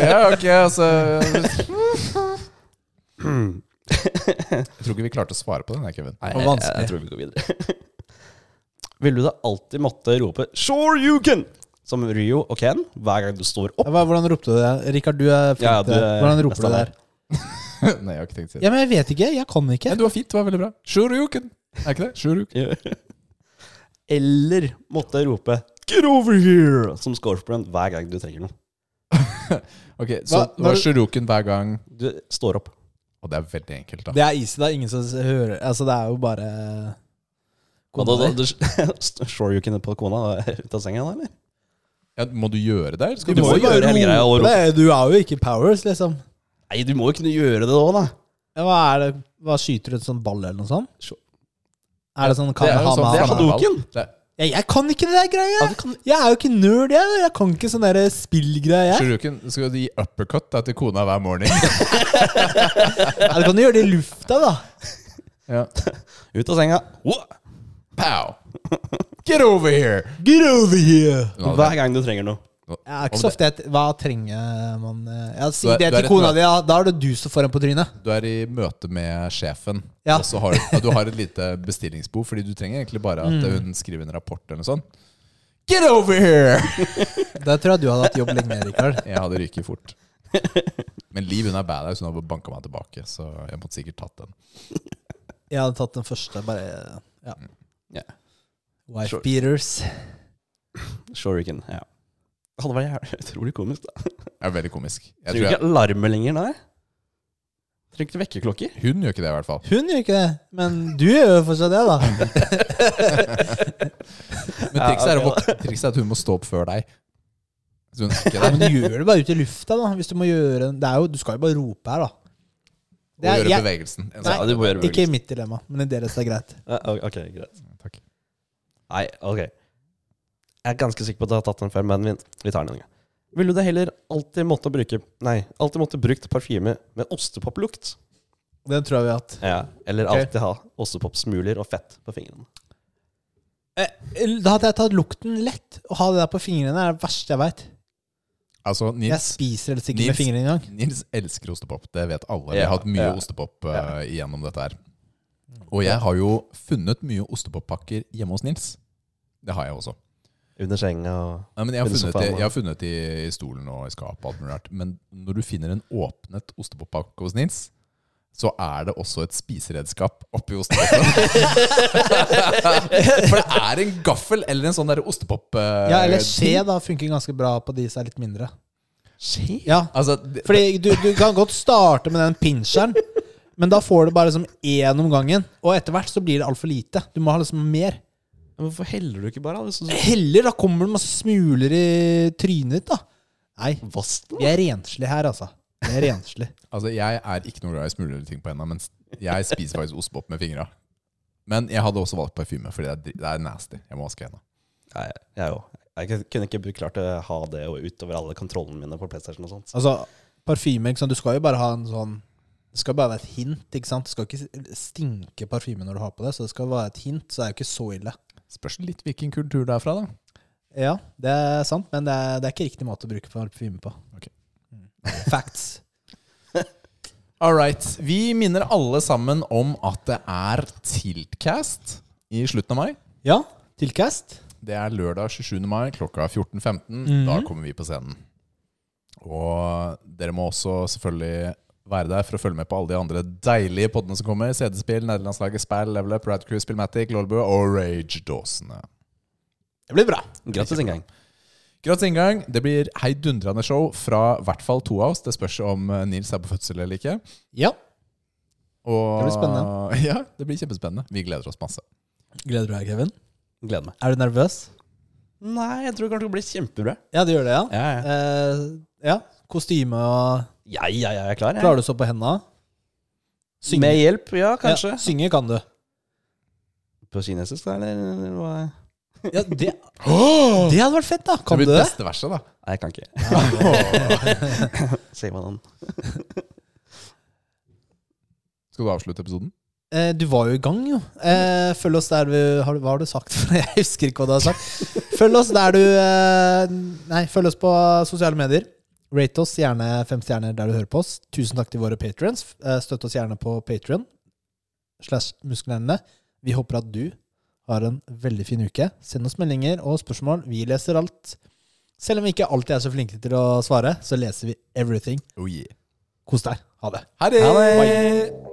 ja, ok, altså Jeg tror ikke vi klarte å svare på den, her, Kevin. Nei, jeg, jeg, jeg tror vi går videre. Ville du da alltid måtte rope 'Sure you can!' Som Ryo og Ken hver gang du står opp? Hva- Hvordan ropte du det? Rikard, du er flink Ja, ja, du er Hvordan roper du det der? Nei, jeg har ikke tenkt å si det. Ja, men jeg vet ikke. Jeg kan ikke. Men du var fint, det var veldig bra. Sure. Er ikke det? Sure. Eller måtte rope 'Get over here!' som Scorpion hver gang du trenger noe. Ok, Så Hva- det var når- Shuruken hver gang, Du står opp. og det er veldig enkelt, da. Det er easy. Det er ingen som hører Altså, det er jo bare Og da, da, du, sure you can på kona ut av senga, da, eller? Ja, må du gjøre det? Skal Du du må jo gjøre hele greia og rope. det. Du er jo ikke powers, liksom. Nei, du må jo kunne gjøre det òg, da. Ja, Hva er det? Hva Skyter du et sånt ball eller noe sånt? Så- Er det sånn Det er ha sånn Det er. Hadoken. Det er- Ja, jeg kan ikke det der greia! Ja, kan, Jeg er jo ikke nerd, jeg. Jeg kan ikke sånn spillgreie. Shuruken, skal du gi uppercut da, til kona hver morgen? Ja, du kan jo gjøre det i lufta, da. ja. ut av senga. Wow. Pow! Get over here! Get over here! Hver gang du trenger noe. Ja, ikke så ofte jeg, Hva trenger man eh, Ja, Si Du er- det til kona di, ja, da er det du som får en på trynet. Du er i møte med sjefen, Ja. og så har, ja, du har et lite bestillingsbehov. fordi du trenger egentlig bare at Mm. hun skriver en rapport eller noe sånt. Get over here! Der tror jeg du hadde hatt jobb lenge, Rikard. Jeg hadde ryket fort. Men Liv hun er badass, hun har banka meg tilbake, så jeg måtte sikkert tatt den. Jeg hadde tatt den første, bare Ja. Ja. Wife Shor beaters. Shoriken. Ja. Det hadde vært utrolig komisk. da Det er veldig komisk. Jeg Trenger ikke alarmer lenger da? Trenger ikke vekkerklokker. hun gjør ikke det, i hvert fall. Hun gjør ikke det, men du gjør jo fortsatt det, da. Men trikset er, trikset er at hun må stå opp før deg. Så hun er ikke Nei, der. men du gjør det bare ut i lufta, da. Hvis du må gjøre det er jo, Du skal jo bare rope her, da. Og Det er- gjøre jeg- bevegelsen. Nei, Ja, du må gjøre Ikke i mitt dilemma, men i deres er greit. Ja, ok, greit. Takk. Nei, ok. Jeg er ganske sikker på at jeg har tatt den før, men vi, vi tar den en gang. Ville du heller alltid måtte bruke Nei, alltid måtte brukt parfyme med ostepoplukt? Den tror jeg vi har hatt. Ja. Eller Ok. alltid ha ostepopsmuler og fett på fingrene? Eh, Da hadde jeg tatt lukten lett. Å ha det der på fingrene er det verste jeg veit. Altså, Jeg Nils, spiser helst ikke med Nils- fingrene engang. Nils elsker ostepop. Det vet alle. Vi Ja, har hatt mye ja. ostepop uh, igjennom dette her. Og jeg har jo funnet mye ostepoppakker hjemme hos Nils. Det har jeg også. Under senga og Nei, men jeg, har funnet, jeg, det- jeg har funnet det i, i stolen og i skapet. alt mulig rart. Men når du finner en åpnet ostepoppakke hos Nils, så er det også et spiseredskap oppi ostepopen. For det er en gaffel eller en sånn der ostepop... eh, Ja, eller skje da funker ganske bra på de som er litt mindre. Skje? Ja, Altså, det, Fordi du, du kan godt starte med den pincheren, men da får du bare liksom én om gangen. Og etter hvert så blir det altfor lite. Du må ha liksom mer. Men hvorfor heller du ikke bare? da? Hvis Heller, da kommer det masse smuler i trynet ditt, da. Nei, Vask den, vi er renslige her, altså. Det er renslig. altså, jeg er ikke noe glad i smulere ting på henda, men jeg spiser faktisk ostepop med fingra. Men jeg hadde også valgt parfyme, fordi det er, det er nasty. Jeg må vaske henda. Jeg òg. Jeg kunne ikke klart å ha det utover alle kontrollene mine på PlayStation og sånt. Altså, parfyme, ikke sant. Du skal jo bare ha en sånn Det skal bare være et hint, ikke sant. Det skal ikke stinke parfyme når du har på det, så det skal være et hint, så det er jo ikke så ille. Spørs litt hvilken kultur det er fra, da. Ja, det er sant, men det er, det er ikke riktig måte å bruke parfyme på. Okay. Mm. Facts. All right. Vi minner alle sammen om at det er Tiltcast i slutten av mai. Ja, Tiltcast. Det er lørdag 27. mai klokka 14.15. Mhm. Da kommer vi på scenen. Og dere må også selvfølgelig være der for å følge med på alle de andre deilige poddene som kommer. CD-spill, Nederlandslaget, Spell, Level Up, Radcrew, Spillmatic, Lolbu og Rage-dåsene. Det blir bra. Gratis inngang. Gratis inngang. Det blir heidundrende show fra i hvert fall to av oss. Det spørs om eh, Nils er på fødsel eller ikke. Ja. Og, Det blir spennende. Ja, det blir kjempespennende. Vi gleder oss masse. Gleder du deg, Kevin? Gleder meg. Er du nervøs? Nei, jeg tror det kanskje til å kjempebra. Ja, det gjør det, ja. Ja, ja. Eh, ja. Kostyme og ja, ja, ja jeg er klar. Jeg. Klarer du å stå på henda? Med hjelp, ja, kanskje. Ja, synge kan du. På kinesisk, da, eller? eller hva? Ja, det, det hadde vært fett, da. Kan det du blir det? beste verset, da. Nei, jeg kan ikke. Se hva den Skal du avslutte episoden? Eh, du var jo i gang, jo. Eh, følg oss der du har, Hva har du sagt? Jeg husker ikke hva du har sagt. Følg oss der du eh, Nei, følg oss på sosiale medier. Rate oss gjerne fem stjerner der du hører på oss. Tusen takk til våre patrions. Eh, støtt oss gjerne på Patrion slash muskelnerdene. Vi håper at du har en veldig fin uke. Send oss meldinger og spørsmål. Vi leser alt. Selv om vi ikke alltid er så flinke til å svare, så leser vi everything. Oh yeah. Kos deg. Ha det. Ha det! Ha det! Bye.